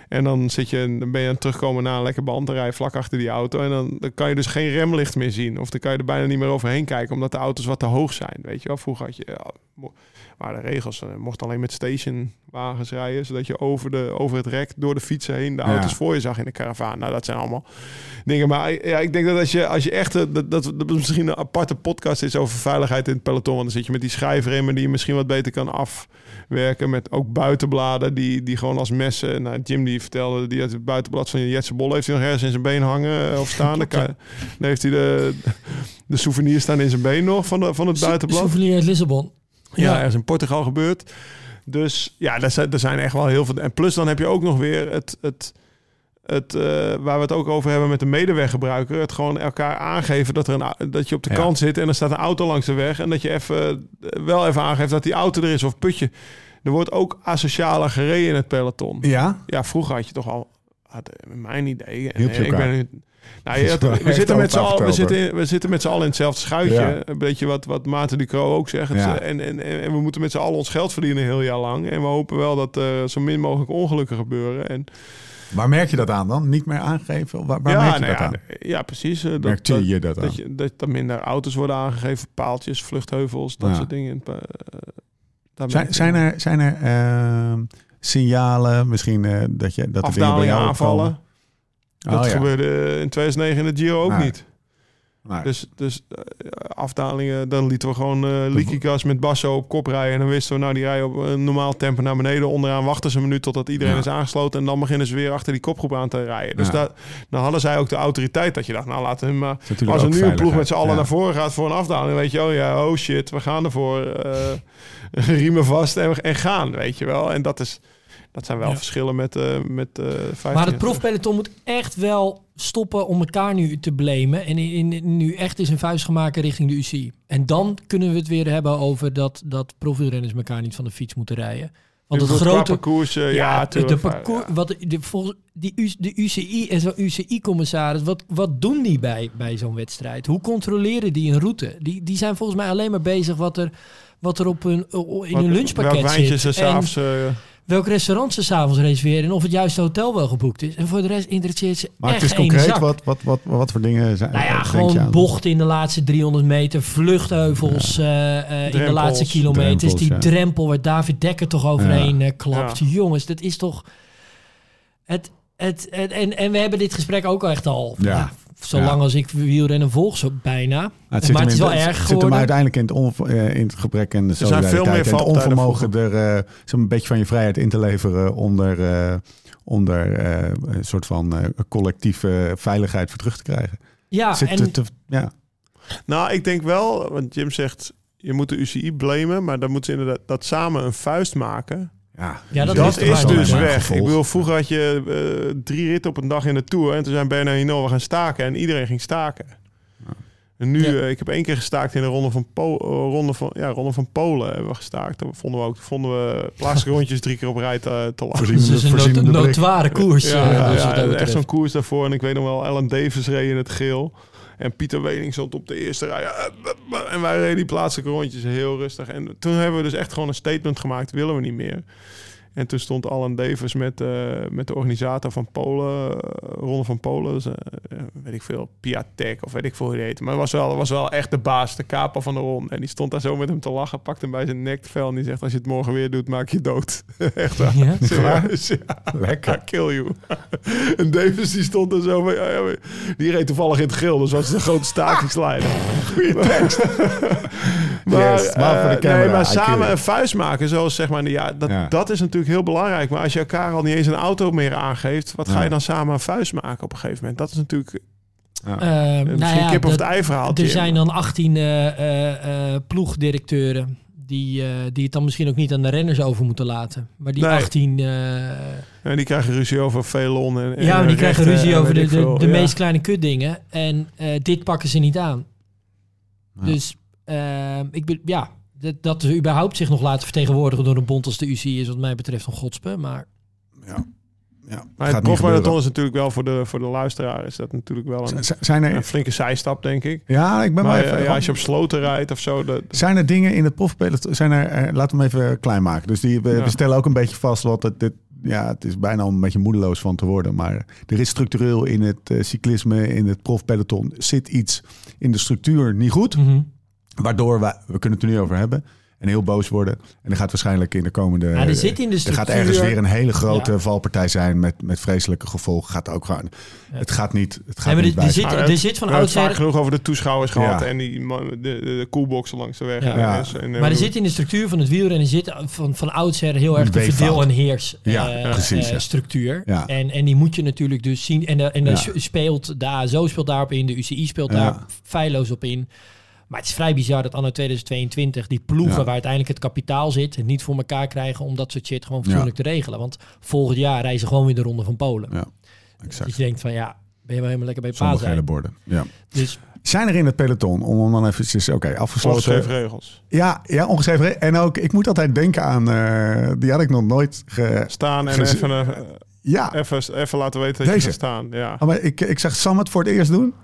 En dan, zit je, dan ben je aan het terugkomen na een lekker band. Dan rij je vlak achter die auto. En dan, dan kan je dus geen remlicht meer zien. Of dan kan je er bijna niet meer overheen kijken. Omdat de auto's wat te hoog zijn. Weet je wel, vroeger had je... waren de regels. eh, mocht alleen met stationwagens rijden, zodat je over, de, over het rek door de fietsen heen de Ja. auto's voor je zag in de karavaan. Nou, dat zijn allemaal dingen. Maar ja, ik denk dat als je, als je echt, eh, dat, dat, dat misschien een aparte podcast is over veiligheid in het peloton. Want dan zit je met die schijfremmen die je misschien wat beter kan afwerken. Met ook buitenbladen die, die gewoon als messen. Nou, Jim die vertelde, die had het buitenblad van je Jetse Bol heeft hij nog ergens in zijn been hangen eh, of staan. Dan, kan, dan heeft hij de, de souvenir staan in zijn been nog van, de, van het buitenblad. Souvenir uit Lissabon. Ja, er is in Portugal gebeurd. Dus ja, er zijn, er zijn echt wel heel veel. En plus dan heb je ook nog weer het, het, het eh, waar we het ook over hebben met de medeweggebruiker. Het gewoon elkaar aangeven dat, er een, dat je op de Ja. kant zit en er staat een auto langs de weg. En dat je even, eh, wel even aangeeft dat die auto er is of putje. Er wordt ook asocialer gereden in het peloton. Ja? Ja, vroeger had je toch al, had, mijn idee. En, ik ben, nou, we, zitten met allen, we, zitten, in- we zitten met z'n allen in hetzelfde schuitje. Ja. Een beetje wat, wat Maarten Ducro ook zegt. Ja. eh, en, en, en we moeten met z'n allen ons geld verdienen een heel jaar lang. En we hopen wel dat er zo min mogelijk ongelukken gebeuren. En, Waar merk je dat aan dan? Niet meer aangegeven? Waar, waar ja, merk je nou dat ja, aan? ja, precies. eh, Dat, Merkt dat, je dat aan? dat, je, dat, dat minder auto's worden aangegeven, paaltjes, vluchtheuvels, dat soort dingen. Eh, Zijn, zijn er, zijn er ehm, signalen, misschien eh, dat, je, dat afdalingen, aanvallen? Dat Oh, ja. gebeurde in 2009 in de Giro ook Nee. niet. Nee. Dus, dus eh, afdalingen, dan lieten we gewoon leaky gas met Basso op kop rijden. En dan wisten we, nou die rijden op een normaal tempo naar beneden. Onderaan wachten ze een minuut totdat iedereen Ja. is aangesloten. En dan beginnen ze weer achter die kopgroep aan te rijden. Dus Ja. daar, dan hadden zij ook de autoriteit dat je dacht, nou laten we hem maar... Dat Als er ook nu een ploeg met z'n allen Ja. naar voren gaat voor een afdaling, weet je, oh ja, oh shit, we gaan ervoor. eh riemen vast en, en gaan, weet je wel. En dat, is, dat zijn wel Ja. verschillen met, eh met eh 15 Maar het profpeloton moet echt wel stoppen om elkaar nu te blamen. En in, in- nu echt eens een vuist gaan maken richting de UCI. En dan kunnen we het weer hebben over dat, dat profielrenners elkaar niet van de fiets moeten rijden. Want het grote... parcours, eh, ja, de, parcours, ja. wat de, volgens die, U- de UCI en zo'n UCI-commissaris, wat, wat doen die bij, bij zo'n wedstrijd? Hoe controleren die een route? Die, die zijn volgens mij alleen maar bezig wat er, wat er op hun, in Wat- hun lunchpakket zit. En s'avonds... welk restaurant ze s'avonds reserveren en of het juiste hotel wel geboekt is. En voor de rest interesseert ze Maar het echt is geen concreet, zak. wat, wat, wat, wat voor dingen zijn Nou ja, gewoon bochten in de laatste 300 meter, vluchtheuvels eh, eh, in de laatste kilometers. Drempels, die ja. drempel waar David Dekker toch overheen eh, klapt. Jongens, dat is toch... Het, het, het- en, en we hebben dit gesprek ook al echt al... Ja. Zolang Ja. als ik wielrennen volg, zo bijna. Nou, maar het is in- wel erg zit hem geworden. uiteindelijk in het, eh, in het gebrek en de zijn veel meer en het valpartijen onvermogen er eh, zo'n beetje van je vrijheid in te leveren onder, eh, onder eh, een soort van eh, collectieve veiligheid voor terug te krijgen. Ja, Zit en te- te- ja. Nou, ik denk wel, want Jim zegt... je moet de UCI blamen, maar dan moeten ze inderdaad dat samen een vuist maken. Ja, Ja, dat is dus weg. Ik bedoel, vroeger had je eh, drie ritten op een dag in de Tour... en toen zijn Bernard Hinault we gaan staken en iedereen ging staken. En nu, Ja. eh, ik heb één keer gestaakt in de ronde van, Po- eh, ronde van, ja, ronde van Polen. Hebben we gestaakt. Dat vonden we ook. Vonden we plaatselijke rondjes drie keer op rij te, te lang. Het is een blik. notoire koers. Ja, ja, dus ja, echt zo'n koers daarvoor. En ik weet nog wel, Alan Davis reed in het geel. En Pieter Wening stond op de eerste rij. En wij reden die plaatselijke rondjes heel rustig. En toen hebben we dus echt gewoon een statement gemaakt. Willen we niet meer. En toen stond Alan Davis met, eh, met de organisator van Polen, eh, Ronde van Polen. Dus, eh, weet ik veel, Piatek of weet ik veel hoe heette. Maar was wel, was wel echt de baas, de kaper van de ronde. En die stond daar zo met hem te lachen, pakte hem bij zijn nekvel. En die zegt, als je het morgen weer doet, maak je dood. echt waar. Ja? Serieus, ja. Lekker. Kill you. en Davis die stond er zo van, die reed toevallig in het geel, dus was een grote stakingsleider. Goeie tekst. maar, Yes, maar voor de camera, nee, maar samen een vuist maken, zoals zeg maar, ja dat, Ja. dat is natuurlijk heel belangrijk. Maar als je elkaar al niet eens een auto meer aangeeft, wat ga Ja. je dan samen een vuist maken op een gegeven moment? Dat is natuurlijk Eh, misschien nou ja, kip of dat- het ei verhaal. Er zijn dan 18 eh, eh, eh, ploegdirecteuren die, eh, die het dan misschien ook niet aan de renners over moeten laten. Maar die Nee. 18... eh, En die krijgen ruzie over Velon. En, en ja, die rechten krijgen ruzie over de, de, de Ja. meest kleine kutdingen. En eh, dit pakken ze niet aan. Ja. Dus eh, ik ben, ja, dat, dat ze überhaupt zich nog laten vertegenwoordigen door een bond als de UCI is wat mij betreft een godspe. Maar Ja. Ja. Maar het profmarathon is natuurlijk wel voor de, voor de luisteraar is dat natuurlijk wel een, Zijn er, een flinke zijstap, denk ik. ja, ik ben Maar maar even, eh, ja, als je op sloten rijdt of zo, dat, Zijn er dingen in het profpeloton? Zijn er, eh, laten we hem even klein maken. Dus die, we, Ja. we stellen ook een beetje vast wat het, dit, ja, het is bijna om een beetje moedeloos van te worden. Maar er is structureel in het eh, cyclisme, in het profpeloton, zit iets in de structuur niet goed. mhm. Waardoor wij, we kunnen het er nu over hebben. en heel boos worden. En er gaat waarschijnlijk in de komende... Ja, er zit in de er structuur... gaat ergens weer een hele grote Ja. valpartij zijn met, met vreselijke gevolgen. Gaat ook gewoon... Het gaat niet, het gaat niet er- er zit- er het- zit van we hebben het vaak oudsher... genoeg over de toeschouwers gehad Ja. en die de, de, de koelboxen langs de weg. Ja. En, Ja. en, en, Maar er zit in de structuur van het wielrennen zit van, van oudsher heel erg Een de verdeel- en heers Ja, eh, eh, ja. structuur. Ja. En, en die moet je natuurlijk dus zien. En, de, en de Ja. s- speelt de ASO speelt daarop in, de UCI speelt Ja. daar feilloos op in. Maar het is vrij bizar dat anno 2022 die ploegen Ja. waar uiteindelijk het kapitaal zit, het niet voor elkaar krijgen om dat soort shit gewoon fatsoenlijk te regelen. Want volgend jaar reizen gewoon weer de ronde van Polen. Ja, Dus je denkt van ja, ben je wel helemaal lekker bij pa Zonder zijn. gele borden. Ja. Dus Zijn er in het peloton, om dan eventjes... Oké, afgesloten. Ongeschreven regels. Ja, ja, ongeschreven. re- En ook, ik moet altijd denken aan... eh, die had ik nog nooit... Ge... Staan en even, eh, Ja, even, even laten weten dat Deze. je staan. Ja. Oh, maar ik, ik zag Sam het voor het eerst doen.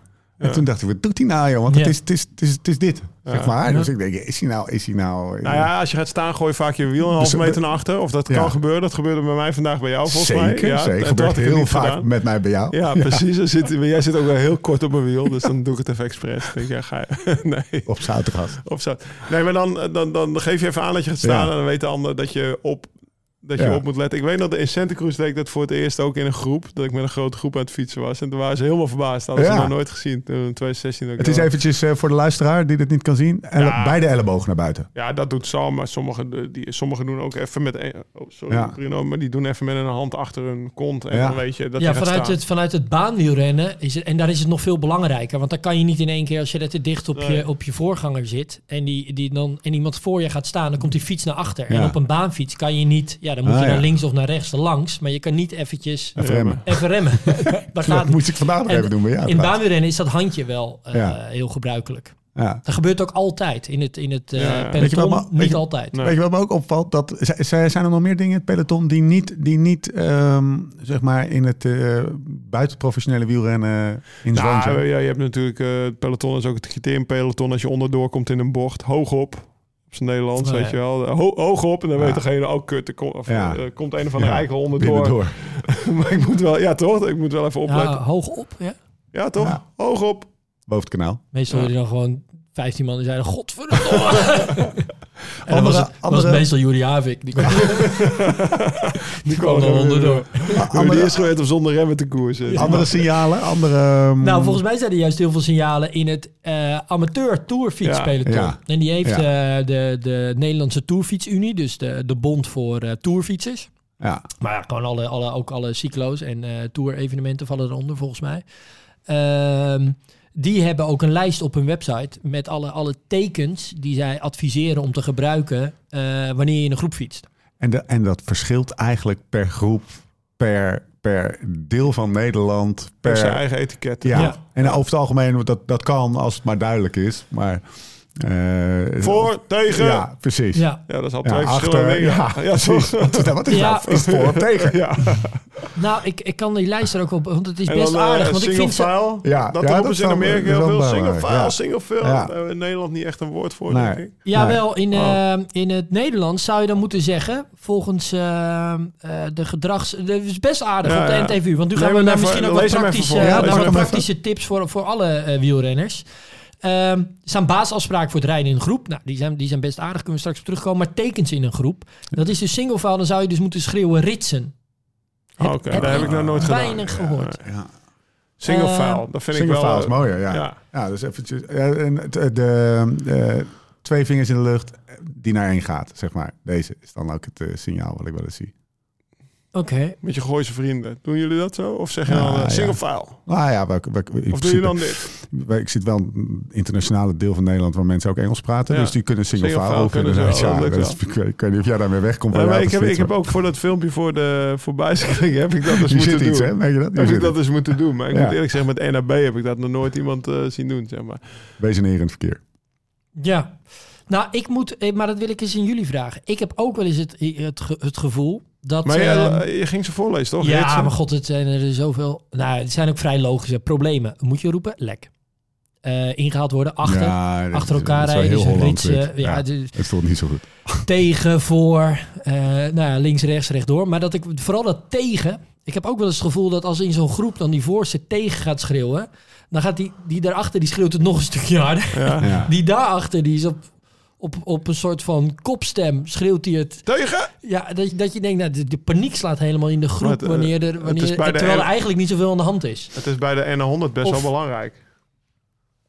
En Ja. toen dacht ik, wat doet hij nou, joh? Want Ja. het, is, het, is, het, is, het is dit, zeg maar. Ja. Dus ik denk, is hij nou... Is hij nou Nou ja, als je gaat staan, gooi je vaak je wiel een halve Dus- meter naar achter. Of dat Ja. kan gebeuren. Dat gebeurde bij mij vandaag bij jou, volgens mij. zeker, Ja, zeker. Gebeurt heel vaak gedaan. met mij bij jou. Ja, precies. Dan zit, maar jij zit ook wel heel kort op mijn wiel, dus dan doe ik het even expres. Denk ik, ja, ga je. nee. Op Zoutergas. Of zo. Nee, maar dan, dan, dan geef je even aan dat je gaat staan Ja. en dan weet de ander dat je op, dat je Ja. op moet letten. Ik weet dat in Santa Cruz deed ik dat voor het eerst ook in een groep, dat ik met een grote groep aan het fietsen was. En toen waren ze helemaal verbaasd. Dat hadden Ja. ze nog nooit gezien toen in 2016. dat ik Het is wel- eventjes eh, voor de luisteraar die dit niet kan zien. Elle- Ja. Beide ellebogen naar buiten. Ja, dat doet Sam, maar sommigen, die, sommigen doen ook even met... een- Oh, sorry Ja. Bruno, maar die doen even met een hand achter hun kont. En Ja. dan weet je dat ja, vanuit het, vanuit het baanwielrennen is het, en daar is het nog veel belangrijker. Want dan kan je niet in één keer, als je er te dicht op, Nee. je, op je voorganger zit en, die, die dan, en iemand voor je gaat staan, dan komt die fiets naar achter. En op een baanfiets kan je niet, ja, dan moet Ah, je ja. naar links of naar rechts langs, maar je kan niet eventjes Even remmen. even remmen. dat gaat moest ik vandaag nog En even doen bij jou. in baanwielrennen is dat handje wel eh, Ja. heel gebruikelijk. Ja. Dat gebeurt ook altijd in het, in het eh, Ja, ja. peloton, Weet je wat, maar- weet niet je- altijd. Nee. Weet je wat me ook opvalt? Dat, zijn er nog meer dingen in het peloton die niet, die niet ehm, zeg maar in het eh buitenprofessionele wielrennen in zwang Nou, zijn? ja, je hebt natuurlijk... eh, het peloton is ook het criteriumpeloton. Als je onderdoor komt in een bocht, hoog op. Op zijn Nederlands, Oh, weet je wel. Ho- hoog op en dan Ja. weet degene ook kut. Er komt, of, Ja. eh, komt een of andere Ja, eikel onderdoor. Binnendoor. maar ik moet wel... Ja, toch? Ik moet wel even opletten. Ja, Ja, hoog op, ja. toch? Ja. Hoog op. Boven het kanaal. Meestal Ja. hoor je dan gewoon 15 man die zeiden, godverdomme. en dan was het, andere- meestal Juri Havik. Die kwam, die kwam er onderdoor. door. Die Andere, is gewend om zonder remmen te koersen. andere signalen, andere... ehm, Nou, volgens mij zijn er juist heel veel signalen in het eh amateur tourfietspeloton. Ja. En die heeft Ja. eh, de, de Nederlandse Tourfietsunie, dus de, de bond voor eh tourfietsers. Ja, Maar ja, gewoon alle, alle, ook alle cyclo's en eh tour-evenementen vallen eronder volgens mij. Ehm, die hebben ook een lijst op hun website met alle, alle tekens die zij adviseren om te gebruiken eh, wanneer je in een groep fietst. en, de, en dat verschilt eigenlijk per groep, per, per deel van Nederland, Per zijn eigen etiket. Ja. Ja. en over het algemeen, dat, dat kan als het maar duidelijk is. Maar... eh, Voor, tegen. Ja, Ja, precies. Ja, dat is al Ja, twee achter, verschillende dingen. ja, ja, precies. toch? Wat is, dat? wat is Ja. Is het voor of tegen? Ja. nou, ik, ik kan die lijst er ook op, want het is En best dan, eh, aardig. Want ik single vind ze, file. Ja, dat ja, roepen ze in Amerika heel veel. Single file, ja. single file. Ja. Daar hebben we in Nederland niet echt een woord voor, Nee. denk ik. Jawel, in, Oh. eh, in het Nederlands zou je dan moeten zeggen, volgens de gedrags... Dat is best aardig Ja, op de ja. NTV, want nu gaan we even- misschien ook wat praktische. Ja, praktische tips voor, voor alle wielrenners. Ehm, er staan basisafspraken voor het rijden in een groep. Nou, die zijn, die zijn best aardig, kunnen we straks op terugkomen. Maar tekens in een groep, dat is dus single file. Dan zou je dus moeten schreeuwen ritsen. Oh, Oké, daar heb ik nog nooit gedaan. Weinig gehoord. Ja. Single Eh, file, dat vind Single ik wel... file is mooier, ja. ja. Ja, dus eventjes. ja, en het- de, de, de twee vingers in de lucht die naar één gaat, zeg maar. Deze is dan ook het eh, signaal wat ik wel eens zie. Oké. Met je Gooise vrienden. Doen jullie dat zo? Of zeg je Ja, dan eh, ja. single file? Nou ja, we, Of doe je dan dit? we- ik zit wel een internationale deel van Nederland waar mensen ook Engels praten. Ja. Dus die kunnen single, Single file file ook kunnen ze Ja, dat is- ik, weet, ik weet niet of jij daarmee wegkomt. Ja, maar ik, heb, ik heb ook voor dat filmpje voor de voor heb ik dat dus Hier moeten zit doen. iets, hè? Weet je dat? Heb ik dat iets. dus moeten doen. Maar ik Ja. moet eerlijk zeggen, met NAB heb ik dat nog nooit iemand eh, zien doen. Zeg maar. Wees een heer in het verkeer. Ja. Nou, ik moet, eh, maar dat wil ik eens in jullie vragen. Ik heb ook wel eens het, het gevoel dat... Maar je, ehm, je ging ze voorlezen, toch? Ja, maar god, het zijn er zoveel. Nou, het zijn ook vrij logische problemen. Moet je roepen? Lek. Eh, ingehaald worden, achter. Ja, achter elkaar rijden, ritsen. Ja, Ja, dus Het voelt niet zo goed. tegen, voor, eh, nou ja, links, rechts, rechtdoor. Maar dat ik vooral dat tegen. Ik heb ook wel eens het gevoel dat als in zo'n groep dan die voorste tegen gaat schreeuwen, dan gaat die, die daarachter, die schreeuwt het nog een stukje harder. Ja. Die daarachter, die is op, op, op een soort van kopstem schreeuwt hij het. Tegen! Ja, dat, je- dat je denkt, nou, de, de paniek slaat helemaal in de groep het, eh, wanneer er, het wanneer, is bij de terwijl er eigenlijk niet zoveel aan de hand is. Het is bij de N100 best Of- wel belangrijk.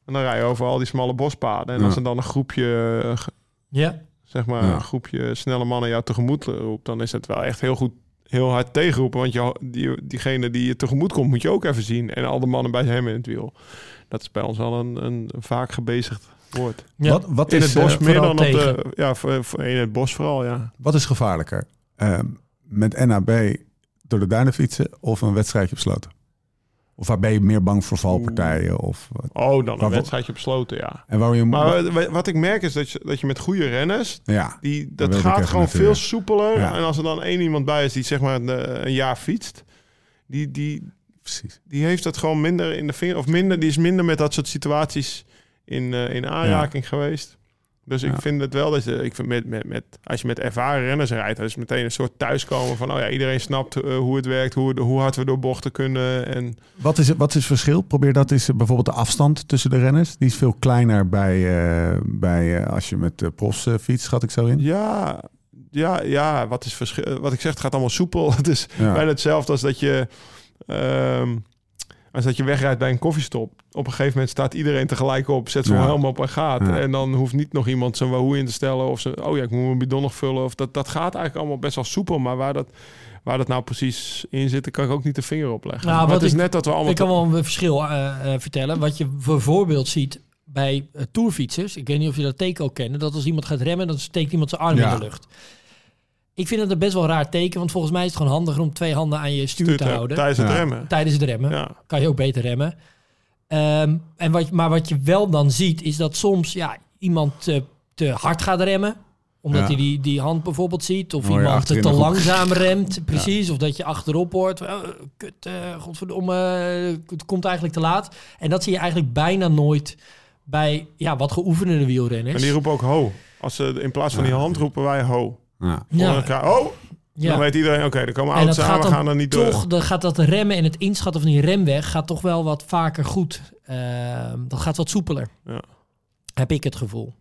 En dan rij je over al die smalle bospaden. En Ja. als er dan een groepje, eh, Ja, zeg maar, Ja. een groepje snelle mannen jou tegemoet roept, dan is het wel echt heel goed, heel hard tegenroepen. Want je, die, diegene die je tegemoet komt, moet je ook even zien. En al de mannen bij hem in het wiel. Dat is bij ons wel een, een vaak gebezigd woord. ja. Wat, wat, In is, het bos eh, meer vooral dan op de... Ja, voor, voor- in het bos vooral, ja. wat is gevaarlijker? Eh, met NAB door de duinen fietsen of een wedstrijdje besloten? Of waar ben je meer bang voor valpartijen? Of, wat? Oh, dan een wedstrijdje besloten, ja. en waar je... Maar wa- wat ik merk is dat je, dat je met goede renners... ja, Die, Dat gaat gewoon veel soepeler. Ja. En als er dan één iemand bij is die zeg maar een, een jaar fietst... Die, die, precies. die heeft dat gewoon minder in de vinger... Of minder, die is minder met dat soort situaties in, eh, in aanraking geweest. Dus Ja. ik vind het wel dat je... Ik vind met, met, met, als je met ervaren renners rijdt... dan is meteen een soort thuiskomen van... Oh ja, iedereen snapt eh, hoe het werkt. Hoe, hoe hard we door bochten kunnen. En Wat is, het- wat is het verschil? Probeer dat is bijvoorbeeld de afstand tussen de renners. Die is veel kleiner bij, eh, bij eh, als je met de profs eh, fietst, schat ik zo in. ja... Ja, ja, wat is verschil? Wat ik zeg, het gaat allemaal soepel. Het is Ja. bijna hetzelfde als dat je ehm, als dat je wegrijdt bij een koffiestop. Op een gegeven moment staat iedereen tegelijk op, zet zo'n Ja. helm op en gaat. Ja. En dan hoeft niet nog iemand zijn wahoo in te stellen of ze, oh ja, ik moet mijn bidon nog vullen. Of dat, dat gaat eigenlijk allemaal best wel soepel, maar waar dat, waar dat nou precies in zit, kan ik ook niet de vinger op leggen. Nou, maar het is ik- net dat we allemaal Ik kan wel een verschil eh, eh, vertellen. Wat je bijvoorbeeld ziet bij eh, tourfietsers. Ik weet niet of je dat teken ook kent. Dat als iemand gaat remmen, dan steekt iemand zijn arm Ja. in de lucht. Ik vind het een best wel raar teken. Want volgens mij is het gewoon handiger om twee handen aan je stuur te houden. tijdens het Ja. remmen. Tijdens het remmen. Ja. Kan je ook beter remmen. Ehm, en wat, maar wat je wel dan ziet, is dat soms ja, iemand te, te hard gaat remmen. Omdat Ja. hij die, die hand bijvoorbeeld ziet. Of iemand te, langzaam remt. Precies. Of dat je achterop hoort. Oh, kut, eh, godverdomme. Het komt eigenlijk te laat. En dat zie je eigenlijk bijna nooit bij ja, wat geoefende wielrenners. En die roepen ook ho. Als ze in plaats van die hand roepen wij ho. Ja. Ja. ja, Elkaar, oh, ja. dan weet iedereen, oké, er komen auto's aan, we gaan er niet door. toch, dan gaat dat remmen en het inschatten van die remweg gaat toch wel wat vaker goed. Ehm, dat gaat wat soepeler. Ja. Heb ik het gevoel.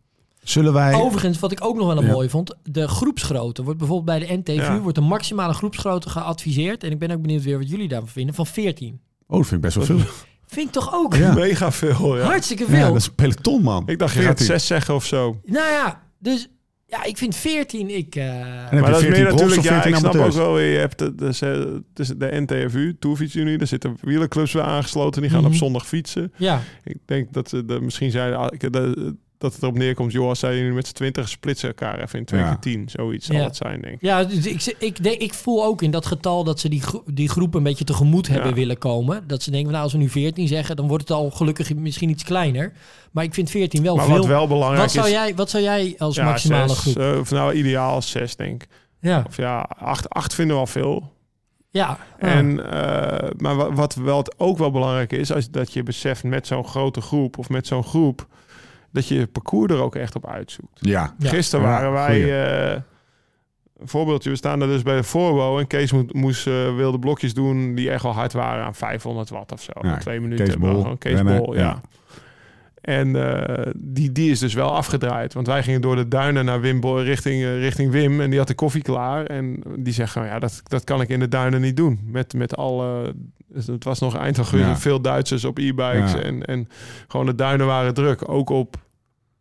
Zullen wij... Overigens, wat ik ook nog wel een Ja. mooi vond, de groepsgrootte wordt bijvoorbeeld bij de NTV Ja. wordt de maximale groepsgrootte geadviseerd. En ik ben ook benieuwd weer wat jullie daarvan vinden. Van 14. Oh, dat vind ik best wel veel. Vind ik toch ook Ja. Mega veel, ja. hartstikke veel. Ja, dat is een peloton, man. Ik dacht, je gaat 14. zes zeggen of zo. Nou ja, dus ja, ik vind 14. Ik, eh, En heb Maar je dat is 14 meer natuurlijk, ja, 14 ik snap ook wel je hebt de, de, de, de, NTFU, Tourfietsunie, daar zitten wielerclubs bij aangesloten, die gaan Mhm. op zondag fietsen. ja, Ik denk dat ze de, misschien zeiden, ah, ik- de- dat het erop neerkomt, joh, als zij nu met z'n twintig splitsen elkaar even in twee Ja. keer tien, zoiets zal Ja. het zijn, denk ik. ja dus ik, ik, denk, ik voel ook in dat getal dat ze die, gro- die groep een beetje tegemoet hebben Ja. willen komen. Dat ze denken, nou, als we nu 14 zeggen, dan wordt het al gelukkig misschien iets kleiner. Maar ik vind 14 wel Maar veel. wat wel belangrijk wat, zou is, jij, wat zou jij als ja, maximale zes, groep? eh, of nou, ideaal zes, denk ik. ja, Of ja, acht, acht vinden we al veel. ja. ja. En, eh, maar wa- wat wel het ook wel belangrijk is, als dat je beseft met zo'n grote groep of met zo'n groep, dat je je parcours er ook echt op uitzoekt. Ja. Gisteren Ja, waren wij, eh, een voorbeeldje, we staan er dus bij de voorbouw en Kees moet, moest eh, wilde blokjes doen die echt wel hard waren aan 500 watt of zo. Ja, twee minuten. Kees Bol, Gewoon Kees Bol, ja. ja. En eh, die, die is dus wel afgedraaid. Want wij gingen door de duinen naar Wim Bol, richting, richting Wim. En die had de koffie klaar. En die zegt gewoon, ja, dat, dat kan ik in de duinen niet doen. Met, met alle... dus Het was nog eind augustus, Ja. veel Duitsers op e-bikes. Ja. En, en gewoon de duinen waren druk. Ook op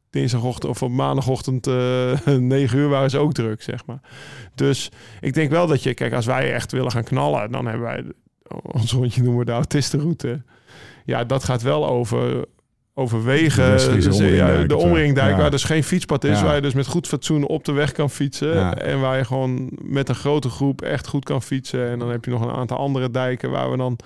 dinsdagochtend of op maandagochtend eh 9 uur waren ze ook druk, zeg maar. Dus ik denk wel dat je, kijk, als wij echt willen gaan knallen, dan hebben wij ons rondje noemen we de autistenroute. Ja, dat gaat wel over over De wegen, Westfriese dus, ja, omringdijk de zo. omringdijk, Ja. waar dus geen fietspad is, Ja. waar je dus met goed fatsoen op de weg kan fietsen. Ja. En waar je gewoon met een grote groep echt goed kan fietsen. En dan heb je nog een aantal andere dijken waar we dan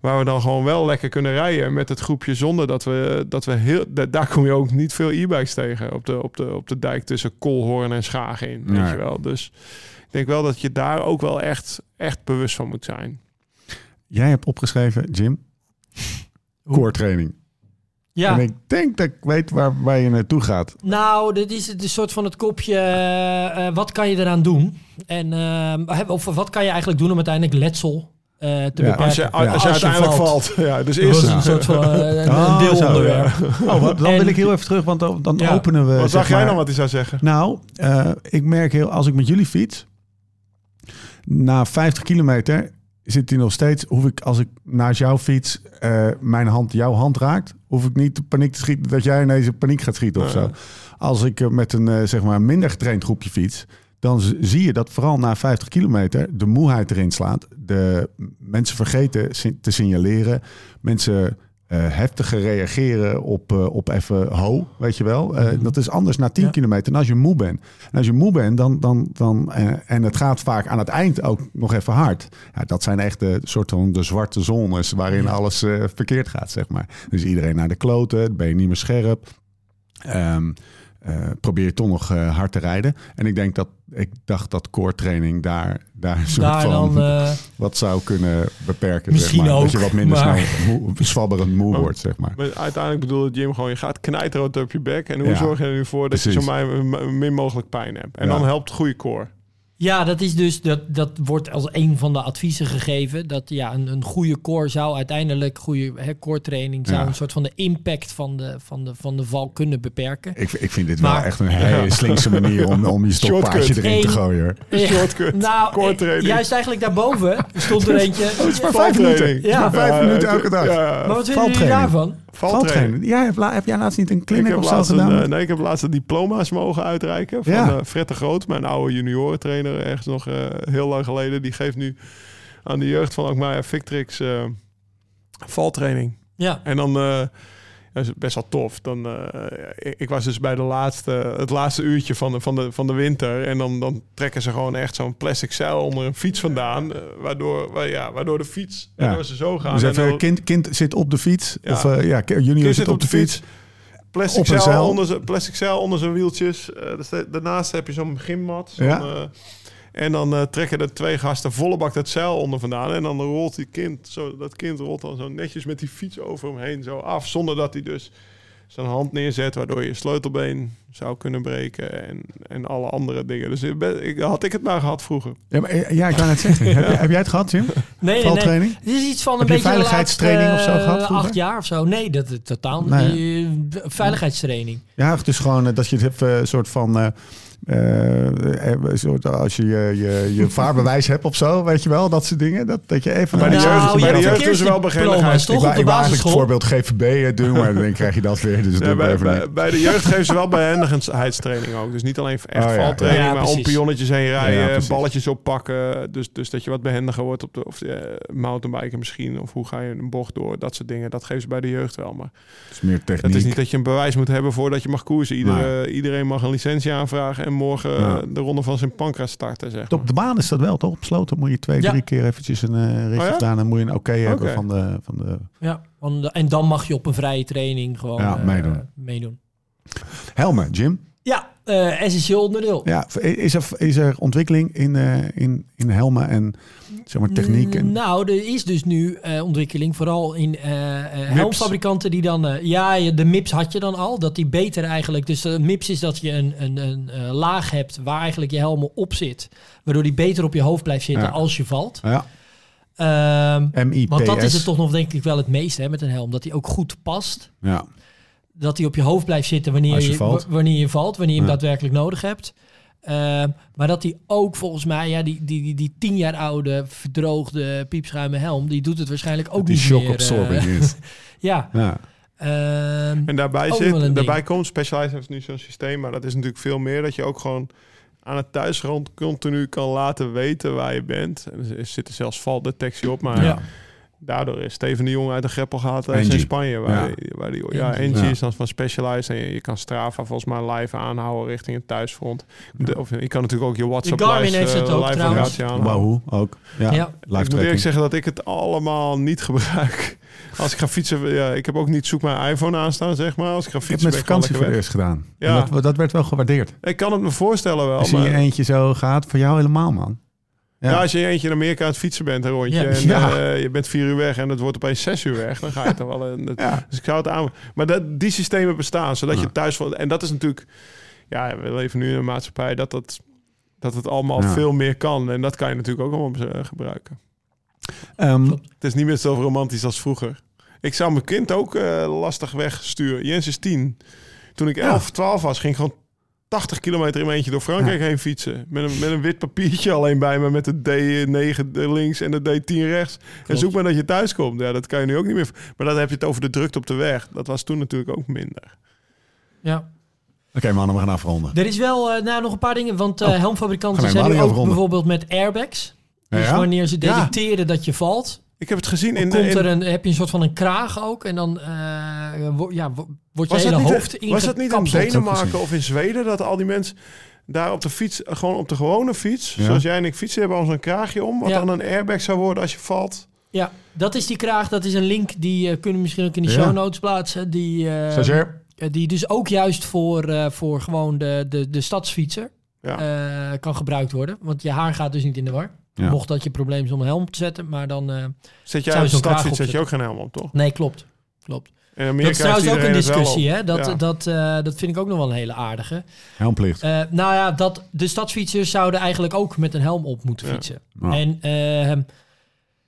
waar we dan gewoon wel lekker kunnen rijden met het groepje zonder dat we dat we heel da- daar kom je ook niet veel e-bikes tegen op de op de op de dijk tussen Kolhoorn en Schagen in, weet Nee. je wel. Dus ik denk wel dat je daar ook wel echt echt bewust van moet zijn. Jij hebt opgeschreven, Jim, koortraining. Ja. En ik denk dat ik weet waar, waar je naartoe gaat. Nou, dit is het een soort van het kopje. eh, eh, wat kan je eraan doen? En eh, of wat kan je eigenlijk doen om uiteindelijk letsel eh, te Ja, beperken. Als je, als je Als je uiteindelijk valt. valt. Ja, dus Dat eerst... een soort van een, Oh, een deelonderwerp. Oh, wat- dan En- wil ik heel even terug, want dan, dan Ja. openen we. Wat zag jij dan wat hij zou zeggen? Nou, eh, ik merk heel, als ik met jullie fiets, na 50 kilometer zit hij nog steeds, hoef ik als ik naast jouw fiets eh, mijn hand jouw hand raakt, hoef ik niet de paniek te schieten dat jij ineens in paniek gaat schieten of zo. Als ik eh, met een eh, zeg maar minder getraind groepje fiets, dan zie je dat vooral na 50 kilometer de moeheid erin slaat. De mensen vergeten te signaleren. Mensen heftiger reageren op, eh, op even ho, weet je wel. Eh, Dat is anders na 10 Ja. kilometer dan als je moe bent. En als je moe bent, dan, dan, dan, eh, en het gaat vaak aan het eind ook nog even hard. Ja, dat zijn echt de soort van de zwarte zones waarin alles eh, verkeerd gaat, zeg maar. Dus iedereen naar de kloten, ben je niet meer scherp. Ehm, eh, probeer je toch nog eh, hard te rijden. En ik denk dat ik dacht dat core training daar, daar een soort Daar van dan... eh, wat zou kunnen beperken. Misschien zeg maar. ook, Dat je wat minder maar- snel moe, zwabberend moe Maar- wordt, zeg maar. Maar uiteindelijk bedoelde Jim gewoon, je gaat knijterrood op je bek. En hoe Ja. zorg je er nu voor dat je zo min, min mogelijk pijn hebt? En Ja. dan helpt goede core. Ja, dat is dus dat, dat wordt als een van de adviezen gegeven. Dat ja, een, een goede core zou uiteindelijk, goede hè, core training, zou Ja. een soort van de impact van de, van de, van de val kunnen beperken. Ik, ik vind dit wel echt een hele slinkse manier om, om je stokpaardje Shortcut. erin te gooien. Ja, Shortcut, nou, core eh, training. juist eigenlijk daarboven stond er eentje. Het is maar vijf minuten. Ja. Ja, vijf Ja, minuten elke dag. Ja, Maar wat vinden jullie daarvan? Valtraining. Ja, heb, la- heb jij laatst niet een Ik clinic heb, of zo laatst een, gedaan? eh, nee, ik heb laatst de diploma's mogen uitreiken van Ja. eh Fred de Groot, mijn oude juniorentrainer, ergens nog eh, heel lang geleden. Die geeft nu aan de jeugd van Alkmaar Victrix eh valtraining. Ja, En dan eh, dat is best wel tof. Dan, eh, ik, ik was dus bij de laatste, het laatste uurtje van de, van de, van de winter. En dan, dan trekken ze gewoon echt zo'n plastic zeil onder een fiets vandaan. eh, waardoor, waar, ja, waardoor de fiets, Ja. waardoor ze zo gaan. Dus En even, dan- kind, kind zit op de fiets. Ja. Of eh, ja, junior zit op de fiets. Plastic Op zeil, zeil. onder plastic zeil onder zijn wieltjes. Dus da- daarnaast heb je zo'n gymmat. zo'n, Ja. En dan eh, trekken de twee gasten volle bak dat zeil onder vandaan. En dan rolt die kind, zo, dat kind rolt dan zo netjes met die fiets over hem heen zo af. Zonder dat hij dus zijn hand neerzet, waardoor je sleutelbeen zou kunnen breken. En, en alle andere dingen. Dus ik ben- ik, had ik het maar gehad vroeger. Ja, maar, eh, ja, ik wou net zeggen. heb, jij- heb jij het gehad, Jim? nee, nee? Het is iets van een Heb beetje veiligheidstraining laatste, of zo gehad eh, vroeger? Acht jaar of zo. Nee, dat is totaal Nee. veiligheidstraining. Ja, dus gewoon dat je het hebt, een soort van... eh, eh, eh, als je je, je, je vaarbewijs hebt of zo, weet je wel, dat soort dingen. Dat, dat je even... Bij de Nou, jeugd, je bij de jeugd is wel beginnigheid. toch? ik wou, op de ik het basisschool. voorbeeld GVB doen, maar dan krijg je dat weer. Dus Ja, bij, even bij, de jeugd geven ze wel behendigheidstraining ook. Dus niet alleen echt Oh, ja. valtraining, Ja, maar om pionnetjes heen rijden, balletjes oppakken. Dus, dus dat je wat behendiger wordt op de of, eh, mountainbiken misschien. Of hoe ga je een bocht door, dat soort dingen. Dat geven ze bij de jeugd wel. Maar Het is meer dat techniek. is niet dat je een bewijs moet hebben voordat je mag koersen. Nee. Iedereen mag een licentie aanvragen en morgen Ja. eh, de ronde van zijn pancras starten. Zeg maar. Op de baan is dat wel, toch? Op sloten moet je twee, Ja. drie keer eventjes een ritje Oh ja? staan. En moet je een oké hebben van de... Van de... Ja, want- en dan mag je op een vrije training gewoon Ja, eh, meedoen. meedoen. Helmen, Jim. Ja, eh, essentieel onderdeel. Ja, is er, is er ontwikkeling in, eh, in, in helmen en zeg maar, techniek? En... Nou, er is dus nu eh, ontwikkeling, vooral in helmfabrikanten die dan... ja, de MIPS had je dan al, dat die beter eigenlijk... Dus de MIPS is dat je een, een, een laag hebt waar eigenlijk je helm op zit. Waardoor die beter op je hoofd blijft zitten Ja. als je valt. Ja, MIPS. want dat is het toch nog denk ik wel het meeste hè, met een helm. Dat die ook goed past. Ja. Dat die op je hoofd blijft zitten wanneer je je, valt. wa- wanneer je valt. Wanneer je hem Ja. daadwerkelijk nodig hebt. Ehm, maar dat die ook volgens mij, ja, die, die, die, die tien jaar oude verdroogde piepschuime helm, die doet het waarschijnlijk ook die niet shock meer. absorbing eh, is. ja. Ja. ehm, En daarbij, zit, daarbij komt, Specialized heeft nu zo'n systeem, maar dat is natuurlijk veel meer dat je ook gewoon aan het thuisgrond continu kan laten weten waar je bent. En er zit er zelfs valdetectie op, maar Ja. Daardoor is Steven de Jong uit de greppel gehaald Engie. in Spanje. Waar Ja. die, waar die, ja, Engie. Engie Ja. is dan van Specialized en je, je kan Strava volgens mij live aanhouden richting het thuisfront. De- of je kan natuurlijk ook je WhatsApp Garmin heeft eh, het ook live trouwens. Wahoo ook. Ja, Ja. live Ik moet eerlijk zeggen dat ik het allemaal niet gebruik. Als ik ga fietsen, ja, ik heb ook niet zoek mijn iPhone aanstaan, zeg maar. Als ik ga Ik heb fietsen, met ik vakantie gewoon voor het eerst gedaan. Ja. Dat, dat werd wel gewaardeerd. Ik kan het me voorstellen wel. Als je in maar- je eentje zo gaat, voor jou helemaal, man. Ja. Ja. als je eentje in Amerika aan het fietsen bent, een rondje. Ja. En Ja. eh, je bent vier uur weg en het wordt opeens zes uur weg. Dan ga je toch wel... Een. Dus ik zou het aan... Maar dat, die systemen bestaan, zodat je thuis... van- En dat is natuurlijk... Ja, we leven nu in een maatschappij dat, dat, dat het allemaal veel meer kan. En dat kan je natuurlijk ook allemaal eh, gebruiken. Ehm, Het is niet meer zo romantisch als vroeger. Ik zou mijn kind ook eh, lastig wegsturen. Jens is tien. Toen ik 11, 12 was, ging ik gewoon 80 kilometer in mijn eentje door Frankrijk heen fietsen. Met een, met een wit papiertje alleen bij me met de D9 links en de D10 rechts. En zoek maar dat je thuis komt. Ja, dat kan je nu ook niet meer. Maar dan heb je het over de drukte op de weg. Dat was toen natuurlijk ook minder. Ja. Oké mannen, we gaan afronden. Er is wel eh, nou, nog een paar dingen, want eh, Oh. helmfabrikanten zijn nu ook afronden. bijvoorbeeld met airbags. Dus Ja? wanneer ze detecteren dat je valt, Ik heb het gezien in... komt in er een, heb je een soort van een kraag ook. En dan eh, wo- ja, wo- wordt je hele hoofd was dat niet in. Denemarken of in Zweden... dat al die mensen daar op de fiets, gewoon op de gewone fiets... Ja. zoals jij en ik fietsen, hebben ons een kraagje om... wat Ja. dan een airbag zou worden als je valt. Ja, dat is die kraag. Dat is een link die eh, kunnen we misschien ook in de Ja. show notes plaatsen. Die, eh, eh, die dus ook juist voor, eh, voor gewoon de, de, de stadsfietser Ja. eh, kan gebruikt worden. Want je haar gaat dus niet in de war. Ja. Mocht dat je probleem is om een helm op te zetten. Maar dan... eh, Zet jij je zet ook geen helm op, toch? nee, klopt. Klopt. In Dat is trouwens ook een discussie, hè? Dat, Ja. dat, eh, dat vind ik ook nog wel een hele aardige. Helmplicht. Eh, nou ja, dat de stadsfietsers zouden eigenlijk ook met een helm op moeten fietsen. Ja. En ehm,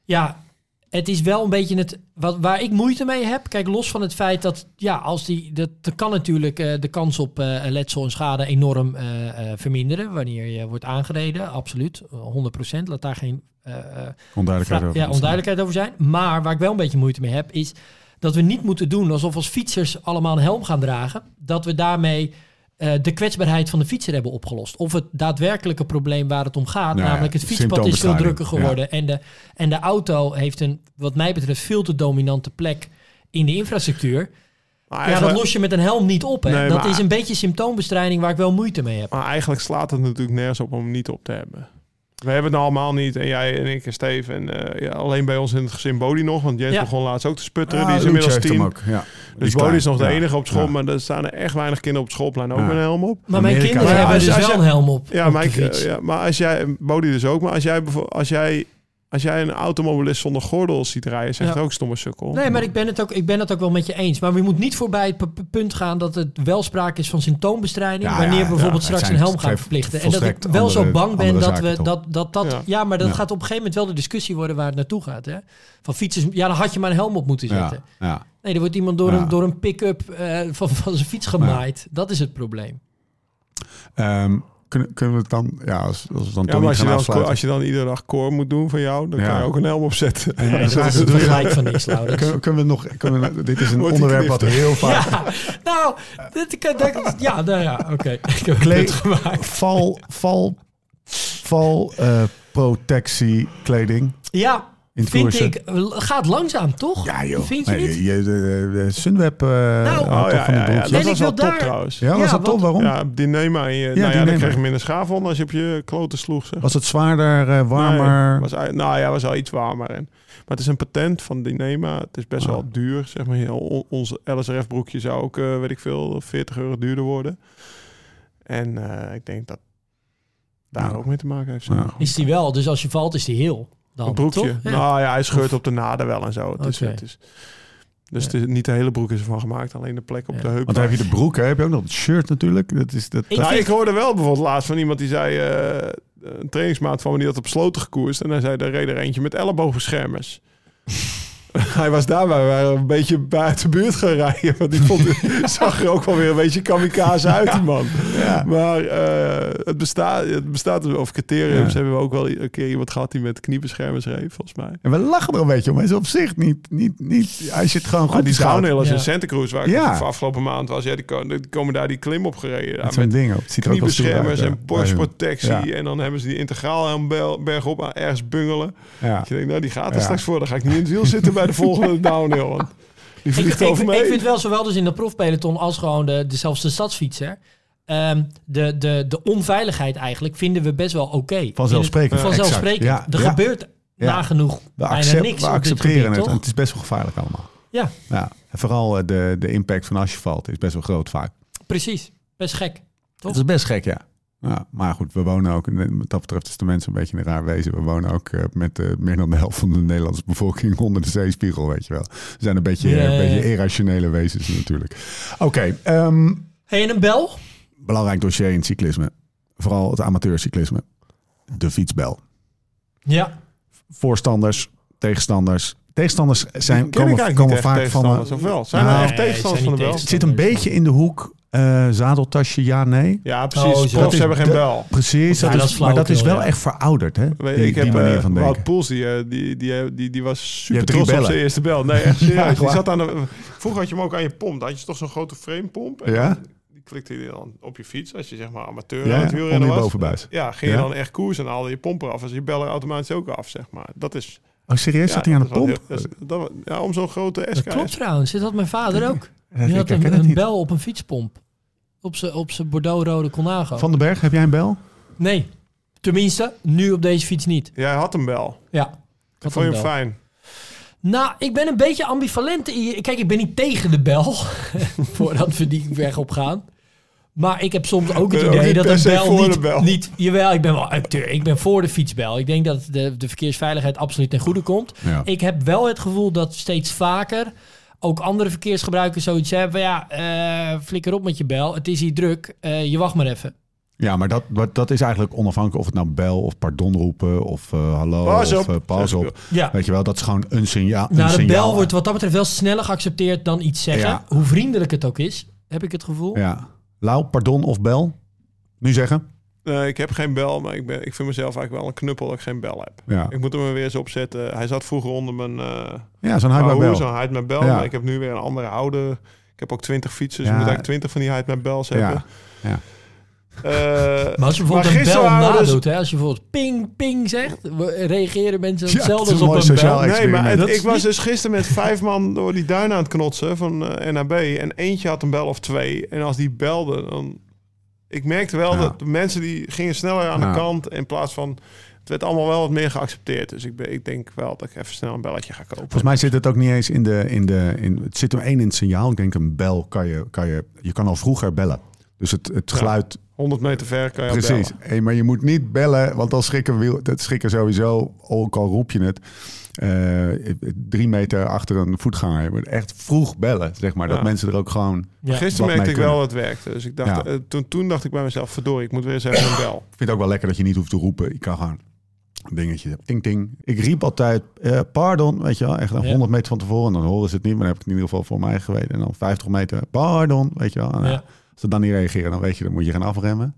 ja, het is wel een beetje het wat, waar ik moeite mee heb. Kijk, los van het feit dat ja, als die dat, dat kan natuurlijk eh, de kans op eh, letsel en schade enorm eh, verminderen wanneer je wordt aangereden. Absoluut, 100%. Laat daar geen Onduidelijkheid over. ja, onduidelijkheid over zijn. Maar waar ik wel een beetje moeite mee heb, is dat we niet moeten doen alsof als fietsers allemaal een helm gaan dragen, dat we daarmee eh, de kwetsbaarheid van de fietser hebben opgelost. Of het daadwerkelijke probleem waar het om gaat, Nou namelijk het fietspad is veel drukker geworden. En, de, en de auto heeft een, wat mij betreft, veel te dominante plek in de infrastructuur. Maar Ja, dat los je met een helm niet op. Hè? Nee, dat is een beetje symptoombestrijding waar ik wel moeite mee heb. maar eigenlijk slaat het natuurlijk nergens op om hem niet op te hebben. We hebben het allemaal niet. En jij en ik en Steve. En eh, ja, alleen bij ons in het gezin Bodie nog. Want Jens Ja. begon laatst ook te sputteren. Ah, die is inmiddels tien. ook, ja. Dus. Bodie is nog de enige op school. Ja. Maar er staan er echt weinig kinderen op schoolplein ook Ja. met een helm op. Maar mijn kinderen Ja, hebben dus wel een helm op, Ja, op maar, de ik, fiets. ja, maar als jij, Bodie dus ook, maar als jij, als jij, als jij een automobilist zonder gordel ziet rijden, zegt Ja. het ook stomme sukkel. Nee, maar ik ben, het ook, ik ben het ook wel met je eens. Maar we moeten niet voorbij het punt gaan dat het wel sprake is van symptoombestrijding. Ja, wanneer ja, we bijvoorbeeld ja, straks een helm gaan verplichten. En dat ik wel zo bang ben dat we dat, dat, dat Ja. ja. maar dat Ja. gaat op een gegeven moment wel de discussie worden waar het naartoe gaat. Hè? Van fietsers, ja, dan had je maar een helm op moeten zetten. Ja, ja. Nee, er wordt iemand door Ja. een, door een pick-up eh, van, van zijn fiets gemaaid. Dat is het probleem. Ehm, kunnen, kunnen we het dan, ja, als, als we dan Ja, toch maar als je, dan, als je dan iedere dag core moet doen van jou, dan Ja. kan je ook een helm opzetten. En- en Nee, dat is het vergelijk van niks, Laurens. Kunnen, kunnen we nog, kunnen we, dit is een Wordt onderwerp wat heel vaak... Ja, nou, dit, kan- dat- ja, nou ja, oké. Ik heb het gemaakt. Val, val, val eh, protectie kleding. Ja, In het vind koersen. ik, gaat langzaam toch? Ja joh. Vind je Nee, niet? je, de, de Sunweb eh Nou, Oh, toch van die broekjes. Dat was wel top daar- trouwens. Ja, was Ja, dat top? Waarom? Ja, Dynema. En je, nou ja, Dynema. dan kreeg je minder schaaf onder als je op je kloten sloeg. Zeg. Was het zwaarder, eh, warmer? Nee, was, nou ja, was wel iets warmer. En, maar het is een patent van Dynema. Het is best Ah. wel duur. Zeg maar. On- Onze LSRF broekje zou ook, eh, weet ik veel, 40 euro duurder worden. En eh, ik denk dat daar Ja. ook mee te maken heeft. Ja. Is die wel, dus als je valt is die heel. Dan, Een broekje. toch? Ja. Nou ja, hij scheurt op de naden wel en zo. Het is, het is, dus Ja. het is, niet de hele broek is ervan gemaakt. Alleen de plek op Ja. de heup. Want dan heb je de broek, hè? heb je ook nog het shirt natuurlijk. Dat is dat, Ik nou, vind- ik hoorde wel bijvoorbeeld laatst van iemand die zei... eh, een trainingsmaat van me die had op sloten gekoerst. En hij zei, daar reed er eentje met elleboogbeschermers. hij was daarbij, we waren een beetje buiten de buurt gaan rijden. Want die vond, zag er ook wel weer een beetje kamikaze uit, die man. Ja. Maar eh, het, bestaat, het bestaat, of criteriums hebben we ook wel een keer iemand gehad die met kniebeschermers reed, volgens mij. En we lachen er een beetje om. Maar is op zich niet, niet, niet als je het gewoon Maar goed die beschouwt. schouwnelers Ja. in Santa Cruz, waar ik Ja. de afgelopen maand was, ja, die, ko- die komen daar die klim op gereden. Ja, Met zo'n met ding op. Het ziet er ook wel stoer uit, kniebeschermers en borstprotectie. Ja. En dan hebben ze die integraal helm bergop aan ergens bungelen. Ja. Je denkt, nou, die gaat er Ja. straks voor. Dan ga ik niet in het wiel zitten bij de volgende downhill. Want die Ik, vliegt ik, over ik me heen. vind wel zowel dus in de profpeloton als gewoon de, de, zelfs de stadsfietser. ehm, de, de, de onveiligheid eigenlijk vinden we best wel oké. Vanzelfsprekend. Het- Vanzelfsprekend. Exact. Ja, Er ja. gebeurt Ja. nagenoeg We, accept- niks we accepteren gebied, het. En het is best wel gevaarlijk allemaal. Ja, Ja. En vooral eh, de, de impact van als je valt is best wel groot vaak. precies. Best gek. Toch? Dat is best gek, ja. Ja. Maar goed, we wonen ook, en wat dat betreft is de mensen een beetje een raar wezen. We wonen ook eh, met eh, meer dan de helft van de Nederlandse bevolking onder de zeespiegel, weet je wel. We zijn een beetje, een beetje irrationele wezens natuurlijk. Oké, ehm, Hey, en een bel? belangrijk dossier in het cyclisme. Vooral het amateurcyclisme. De fietsbel. Ja. Voorstanders tegenstanders. Tegenstanders zijn, komen, komen vaak van... of wel? Zijn Nou, er echt tegenstanders van de bel? Het zit een beetje in de hoek. Eh, zadeltasje, ja, nee. Ja, Oh, precies. Profs Dat is hebben geen bel. Precies, Ja, dat dat is, maar dat is wel ja. echt verouderd, hè? Weet Die, ik die heb manier eh, van Wout denken. Poels, die, eh, die, die, die, die was super trots op bellen. zijn eerste bel. Nee, echt serieus. Ja, die waar? zat aan de, vroeger had je hem ook aan je pomp. Dan had je toch zo'n grote framepomp. En Ja? Die klikte je dan op je fiets. Als je zeg maar amateur Ja, aan het wielrennen was. bovenbuis. Ja, ging je dan echt koers en haalde je pomp eraf. Dus je bel er automatisch ook af, zeg maar. Dat is... Oh, serieus? ja, Zat hij aan de dat pomp? dat dat- ja, om zo'n grote Dat SK. klopt trouwens. Dat had mijn vader ook. Ik had een, bel op een fietspomp. Op zijn op Bordeaux-rode Colnago. Van den Berg, heb jij een bel? Nee. Tenminste, nu op deze fiets niet. Jij had een bel. Ja. Dat vond je hem bel. fijn. Nou, ik ben een beetje ambivalent. in- Kijk, ik ben niet tegen de bel. voordat we die weg op gaan. Maar ik heb soms ook het idee dat een bel voor niet, de bel. niet... Jawel, ik ben wel... acteur. Ik ben voor de fietsbel. Ik denk dat de, de verkeersveiligheid absoluut ten goede komt. Ja. Ik heb wel het gevoel dat steeds vaker ook andere verkeersgebruikers zoiets hebben. van, Ja, eh, flikker op met je bel. Het is hier druk. Eh, je wacht maar even. Ja, maar dat, dat- is eigenlijk onafhankelijk of het nou bel of pardon roepen of eh, hallo Pas of op. eh, pas op. Ja. Weet je wel, dat is gewoon een signaal. een Nou, de signaal. bel wordt wat dat betreft wel sneller geaccepteerd dan iets zeggen. Ja. Hoe vriendelijk het ook is, heb ik het gevoel. Ja. Lau, pardon of bel? Nu zeggen? Nee, ik heb geen bel, maar ik, ben, ik vind mezelf eigenlijk wel een knuppel dat ik geen bel heb. Ja, Ik moet hem er weer eens opzetten. Hij zat vroeger onder mijn uh, ja zo'n bel. zo'n My Bel. Ja. Maar ik heb nu weer een andere oude. Ik heb ook 20 fietsen, dus Ja. ik moet eigenlijk 20 van die Hide My Bells hebben. Ja. Ja. Eh, Maar als je bijvoorbeeld een bel dus- nadoet, hè, als je bijvoorbeeld ping, ping zegt, reageren mensen Ja, hetzelfde als op een bel. Nee, maar het- ik was dus gisteren met vijf man door die duinen aan het knotsen van eh, NAB. En eentje had een bel of twee. En als die belde, dan... Ik merkte wel Ja. dat de mensen die gingen sneller aan Ja. de kant. In plaats van... Het werd allemaal wel wat meer geaccepteerd. Dus ik, ben, ik denk wel dat ik even snel een belletje ga kopen. Volgens mij zit het ook niet eens in de... In de in, het zit er één in het signaal. Ik denk een bel kan je... Kan je, je kan al vroeger bellen. Dus het, het Ja. geluid 100 meter ver kan je Precies. Hey, maar je moet niet bellen, want dan schrikken, dat schrikken sowieso, ook al roep je het, eh, drie meter achter een voetganger. Je moet echt vroeg bellen, zeg maar. Dat mensen er ook gewoon... Ja. Gisteren Wat merkte mee ik wel dat het werkte. Dus ik dacht, Ja. eh, toen, toen dacht ik bij mezelf, verdorie, ik moet weer eens even een bel. Ik vind het ook wel lekker dat je niet hoeft te roepen. Je kan gewoon een dingetje, ting ting. Ik riep altijd, eh, pardon, weet je wel. Echt een Ja. 100 meter van tevoren. En dan horen ze het niet, maar dan heb ik het in ieder geval voor mij geweten. En dan 50 meter, pardon, weet je wel. En, ja, Als ze dan niet reageren, dan weet je, dan moet je gaan afremmen.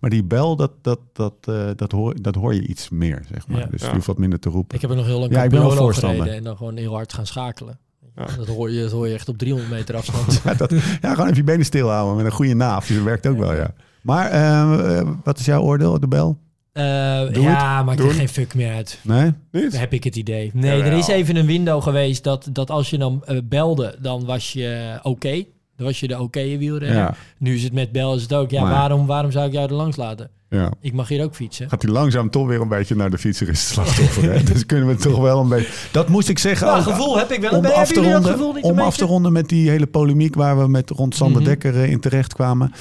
Maar die bel, dat, dat, dat, eh, dat, hoor, dat hoor je iets meer, zeg maar. Ja. Dus Ja. je hoeft wat minder te roepen. Ik heb er nog heel lang Ja, ik ben wel Capriolo voorstander. gereden en dan gewoon heel hard gaan schakelen. Ja. Dat, hoor je, dat hoor je echt op 300 meter afstand. Ja, dat, ja, gewoon even je benen stilhouden met een goede naaf. Dus dat werkt ook wel, ja. Maar eh, eh, wat is jouw oordeel, de bel? Eh, ja, maakt er Doe geen fuck meer uit. Nee? Niet? Dan heb ik het idee. Nee, er is even een window geweest dat, dat als je dan belde, dan was je oké. Dan was je de oké wielrenner. Ja, Nu is het met bel is het ook. Ja, Maar- waarom, waarom zou ik jou er langs laten? ja. Ik mag hier ook fietsen. Gaat hij langzaam toch weer een beetje naar de fietser hè? Dus kunnen we toch wel een beetje... Dat moest ik zeggen. Nou, ook, gevoel heb ik wel. om af te ronden, gevoel om af te ronden met die hele polemiek waar we met rond Sander Mhm. Dekker eh, in terecht kwamen.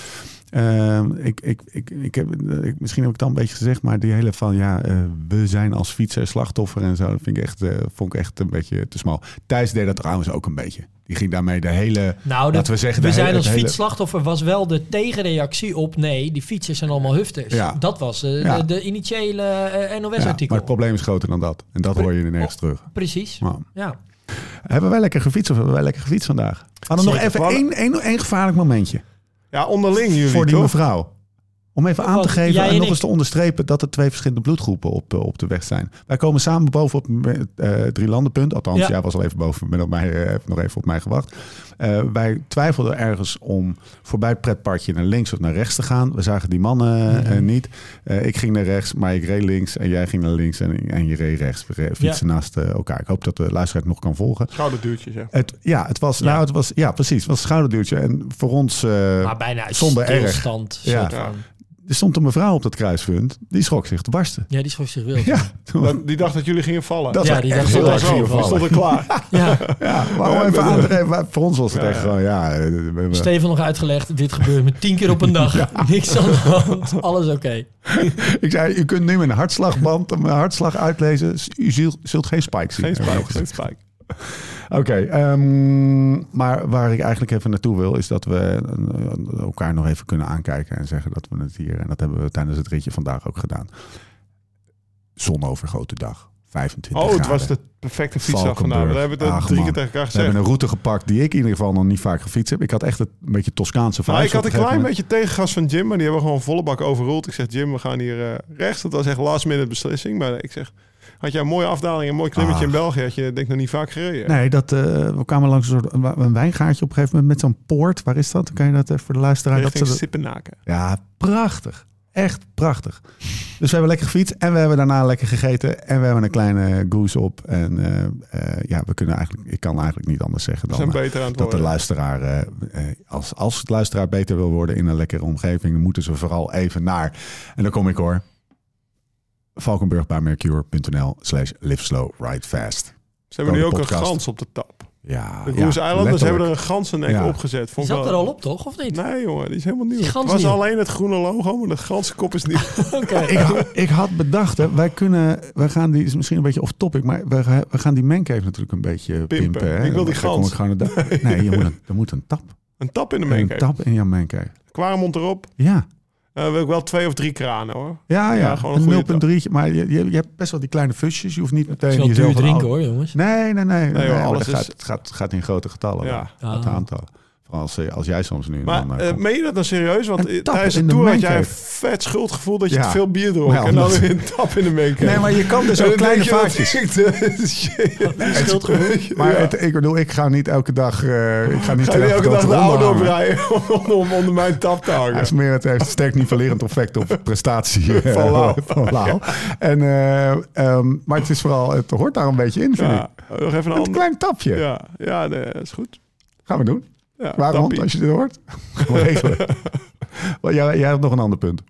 Ehm, ik, ik, ik, ik heb, eh, misschien heb ik al een beetje gezegd, maar die hele van ja, eh, we zijn als fietser slachtoffer en zo, dat vind ik echt, vond ik echt een beetje te smal. Thijs deed dat trouwens ook een beetje. Die ging daarmee de hele, Nou, laten we zeggen, we zijn hele- als hele- fietsslachtoffer was wel de tegenreactie op nee, die fietsers zijn allemaal hufters. Ja. Dat was eh, Ja. de, de initiële eh, Ja, NOS-artikel. maar het probleem is groter dan dat. En dat hoor je nergens terug. Precies. Ja. hebben wij lekker gefietst of hebben wij lekker gefietst vandaag? Hadden we nog even één, één, één gevaarlijk momentje Ja, onderling jullie, voor die toch? mevrouw. Om even aan te geven en nog ik. eens te onderstrepen dat er twee verschillende bloedgroepen op, eh, op de weg zijn. Wij komen samen boven op het eh drielandenpunt. Althans, Ja. jij was al even boven, met op mij, eh, heeft nog even op mij gewacht. Eh, wij twijfelden ergens om voorbij het pretparkje naar links of naar rechts te gaan. We zagen die mannen Mhm. niet. Eh, ik ging naar rechts, maar ik reed links en jij ging naar links en, en je reed rechts. We fietsen naast elkaar. Ik hoop dat de luisteraar het nog kan volgen. Schouderduwtje, zeg. Het, ja, het was, Ja. Nou, het was, ja, precies. Het was een schouderduwtje. En voor ons, eh, Maar bijna zonder erg. Ja. soort Ja. van. Er stond een mevrouw op dat kruispunt. Die schrok zich te barsten. Ja, die schrok zich wild. Ja, toen- Die dacht dat jullie gingen vallen. dat Ja, die dacht dat wij gingen vallen. stonden klaar. Ja. Ja, maar om even aan te geven, maar voor ons was het Ja, echt gewoon, ja... we- Stefan nog uitgelegd, dit gebeurt me tien keer op een dag. Niks aan de hand, alles oké. ik zei, u kunt nu een hartslagband een hartslag uitlezen. U zult, zult geen spike zien. Geen spike, geen spike. Oké, ehm, maar waar ik eigenlijk even naartoe wil... is dat we eh, elkaar nog even kunnen aankijken en zeggen dat we het hier... en dat hebben we tijdens het ritje vandaag ook gedaan. Zonovergoten dag. 25 Oh, het graden. was de perfecte fietsdag vandaag. We hebben het drie keer tegen elkaar We hebben gezegd. een route gepakt die ik in ieder geval nog niet vaak gefietst heb. Ik had echt het een beetje Toscaanse Nou, vibes ik had een klein beetje tegengas van Jim, maar die hebben we gewoon volle bak overroeld. Ik zeg, Jim, we gaan hier eh, rechts. Dat was echt last minute beslissing. Maar ik zeg, had jij een mooie afdaling, een mooi klimmetje in Ah. België, had je denk ik nog niet vaak gereden. Nee, dat, eh, we kwamen langs een, soort, een, op een gegeven moment met zo'n poort. Waar is dat? Kan je dat even voor de luisteraar? Dat Richting ze- Sippenaken. Ja, prachtig. Echt prachtig. Dus we hebben lekker gefietst en we hebben daarna lekker gegeten. En we hebben een kleine goose op. En eh, eh, ja, we kunnen eigenlijk, ik kan eigenlijk niet anders zeggen dan dat de luisteraar, als, als het luisteraar beter wil worden in een lekkere omgeving, dan moeten ze vooral even naar. En dan kom ik hoor. Valkenburg.mercure.nl slash live slow, ride fast. Ze hebben nu ook een gans op de tap. Ja, De ja, Goose Islanders hebben er een ganzennek Ja. opgezet. Die Vond ik zat wel- er al op, toch? Of niet? Nee, jongen, die is helemaal nieuw. Die Het was nieuw. alleen het groene logo, maar de gansenkop is nieuw. Ik, had- ik had bedacht, hè, wij kunnen, wij gaan die, is misschien een beetje off topic, maar we gaan die mancave natuurlijk een beetje pimpen. hè. Ik wil die kom gans. ik gewoon de- nee, je moet een, er moet een tap. Een tap in de Een maincave. tap in jouw mancave. Kwaremond erop. Ja, Eh wil ik wel twee of drie kranen, hoor. ja, ja. Ja, gewoon een goede een 0,3. Maar je, je, je hebt best wel die kleine fusjes. Je hoeft niet Het meteen is wel jezelf duur drinken hoor, jongens. Nee, nee, nee. nee, joh, maar alles is- gaat, het gaat, gaat in grote getallen. Ja. wel. Ah. Het aantal. Vooral als, als jij soms nu... Maar dan, eh, eh, meen je dat nou serieus? Want eh, tijdens de tour had jij een vet schuldgevoel dat je Ja. te veel bier dronk. Ja, en dan weer een tap in de maincave. Nee, maar je kan dus ook dan kleine vaatjes. ik. Schuldgevoel. Maar Ja. het, ik bedoel, ik ga niet elke dag... eh, ik ga niet Ga je elke dag de auto oprijden om, om onder mijn tap te hangen? is meer, het heeft een sterk nivellerend effect op prestatie eh, Van Lau. van Lau. En, eh, ehm, maar het is vooral, het hoort daar een beetje in, vind ik. Nog even een Een ander. klein tapje. Ja, ja nee, dat is goed. Gaan we doen. Ja, Waarom, als je dit hoort? Jij, jij hebt nog een ander punt.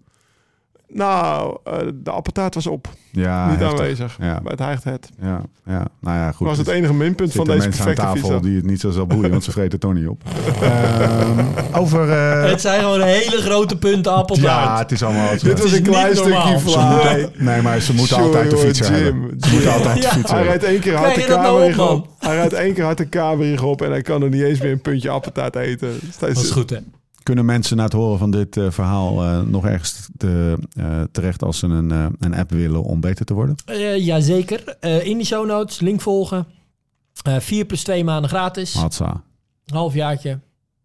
Nou, eh, de appeltaart was op. Ja, niet heftig. aanwezig. Ja. Bij het. Ja, ja, nou ja, goed. was het Er enige minpunt van deze mensen aan perfecte tafel die het niet zo zal boeien, want ze vreten het toch niet op. Ehm, over... eh, Het zijn gewoon hele grote punten ja, appeltaart. het is allemaal... Dit was is een klein stukje moeten- nee, maar ze moeten altijd de jongen, fiets Jim, hebben. Ze moeten altijd de Ja. fiets Hij rijdt één keer hard de dat nou kamer op, op. Hij rijdt één keer hard de kamer op en hij kan er niet eens meer een puntje appeltaart eten. Dat is goed, hè? Kunnen mensen na het horen van dit eh, verhaal eh, nog ergens te, eh, terecht als ze een, een app willen om beter te worden? Jazeker. In de show notes, link volgen. 4 plus 2 maanden gratis. Hatsa. Halfjaartje.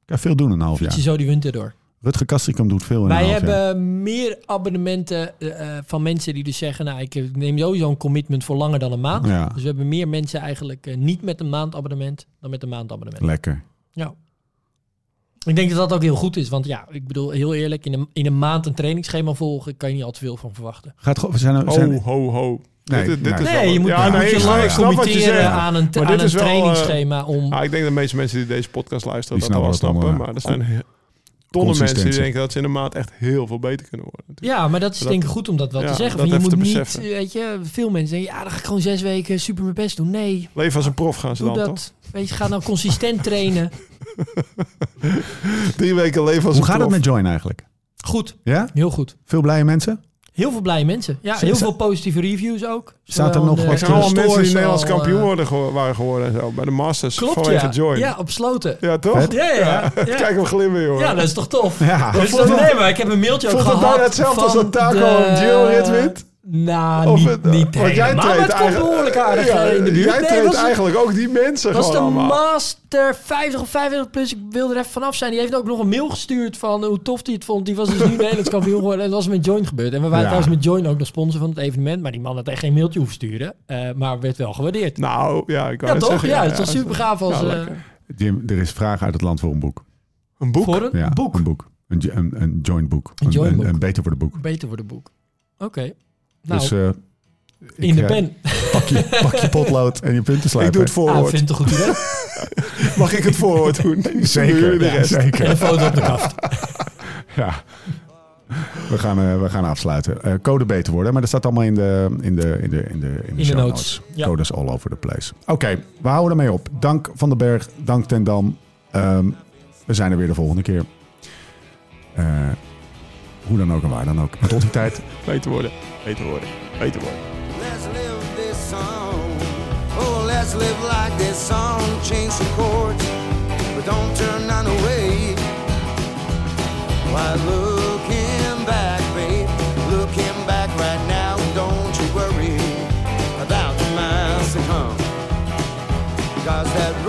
Kan veel doen een half Fiets je jaar. zo die winter door. Rutger Kastrikum doet veel in Wij een half jaar. hebben meer abonnementen van mensen die dus zeggen... nou, ik neem sowieso een commitment voor langer dan een maand. Ja, Dus we hebben meer mensen eigenlijk niet met een maandabonnement... dan met een maandabonnement. lekker. Ja. Ik denk dat dat ook heel goed is. Want ja, ik bedoel, heel eerlijk... in een, in een maand een trainingsschema volgen... kan je niet al te veel van verwachten. Gaat gewoon, we zijn, er- zijn, Ho, ho, ho. Nee, dit, dit nee. is Nee, wel- je moet, ja, je nee, langer je aan een, Maar aan dit een is wel, eh, trainingsschema om... Ah, ik denk dat de meeste mensen die deze podcast luisteren Die dat al wel snappen Maar er zijn tonnen mensen die denken dat ze in een maand echt heel veel beter kunnen worden. natuurlijk. Ja, maar dat is Dat- denk ik goed om dat wel ja, te zeggen. dat Want je moet te niet, beseffen. weet je, veel mensen denken, ja, dan ga ik gewoon zes weken super mijn best doen. Nee, Leven als een prof gaan ze doe dan, dat. Weet je, ga nou consistent trainen. toch? Drie weken leven als Hoe een gaat het met Join eigenlijk? Goed, Ja? heel goed. Veel blije mensen? Heel veel blije mensen. Ja, heel veel positieve reviews ook. Staat er nog de- wat- zijn allemaal de mensen die Nederlands al, kampioen eh, worden waren geworden en zo. Bij de Masters Klopt, vanwege ja. Join. Ja, op sloten. Ja, toch? Vet. Ja, ja, ja. Kijk hem glimmen, joh. Ja, dat is toch tof? Ja. Dus dat, nee, maar ik heb een mailtje ook Voelt het gehad bijna hetzelfde als dat Taco de- een Giro-rit wint? Nou, Of niet, het- niet want jij helemaal, maar treedt het komt eigenlijk- behoorlijk aardig Ja, eh, in de buurt. Jij Nee, treedt was- eigenlijk ook die mensen Dat was de gewoon allemaal. Master 50 of 55 plus. Ik wilde er even vanaf zijn. Die heeft ook nog een mail gestuurd van hoe tof hij het vond. Die was dus nu Nederlands kampioen geworden. En dat was met Join gebeurd. En we waren Ja. trouwens met Join ook nog sponsor van het evenement. Maar die man had echt geen mailtje hoeven sturen. Eh, maar werd wel gewaardeerd. Nou, ja, ik wou ja, toch? zeggen, ja, het is toch super gaaf als... Ja, eh. Jim, er is vraag uit het land voor een boek. Een boek? voor een Ja, boek. Een boek. Een, jo- een, een joint boek. Een joint een, boek. een beter voor de boek. Beter voor de boek. Oké. Nou, dus eh, in ik, de eh, pen. Pak je, pak je potlood en je punten Ik slijpen. doe het Ah, voorwoord. vind het een goed idee. Mag ik het voorwoord doen? Zeker, de ja, rest. En een foto op de kaft. Ja. We gaan, eh, we gaan afsluiten. Eh, code beter worden, maar dat staat allemaal in de, in de, in de, in de, in de, notes. notes. Ja. Codes all over the place. Oké, we houden ermee op. Dank Van den Berg, dank Ten Dam. Ehm, we zijn er weer de volgende keer. Eh, hoe dan ook en waar dan ook. Maar tot die tijd, beter worden, beter worden, beter worden. Let's live this song. Oh, let's live like this song. Change the chords, but don't turn none away. Why looking back, babe, looking back right now. Don't you worry about the miles to come. Cause that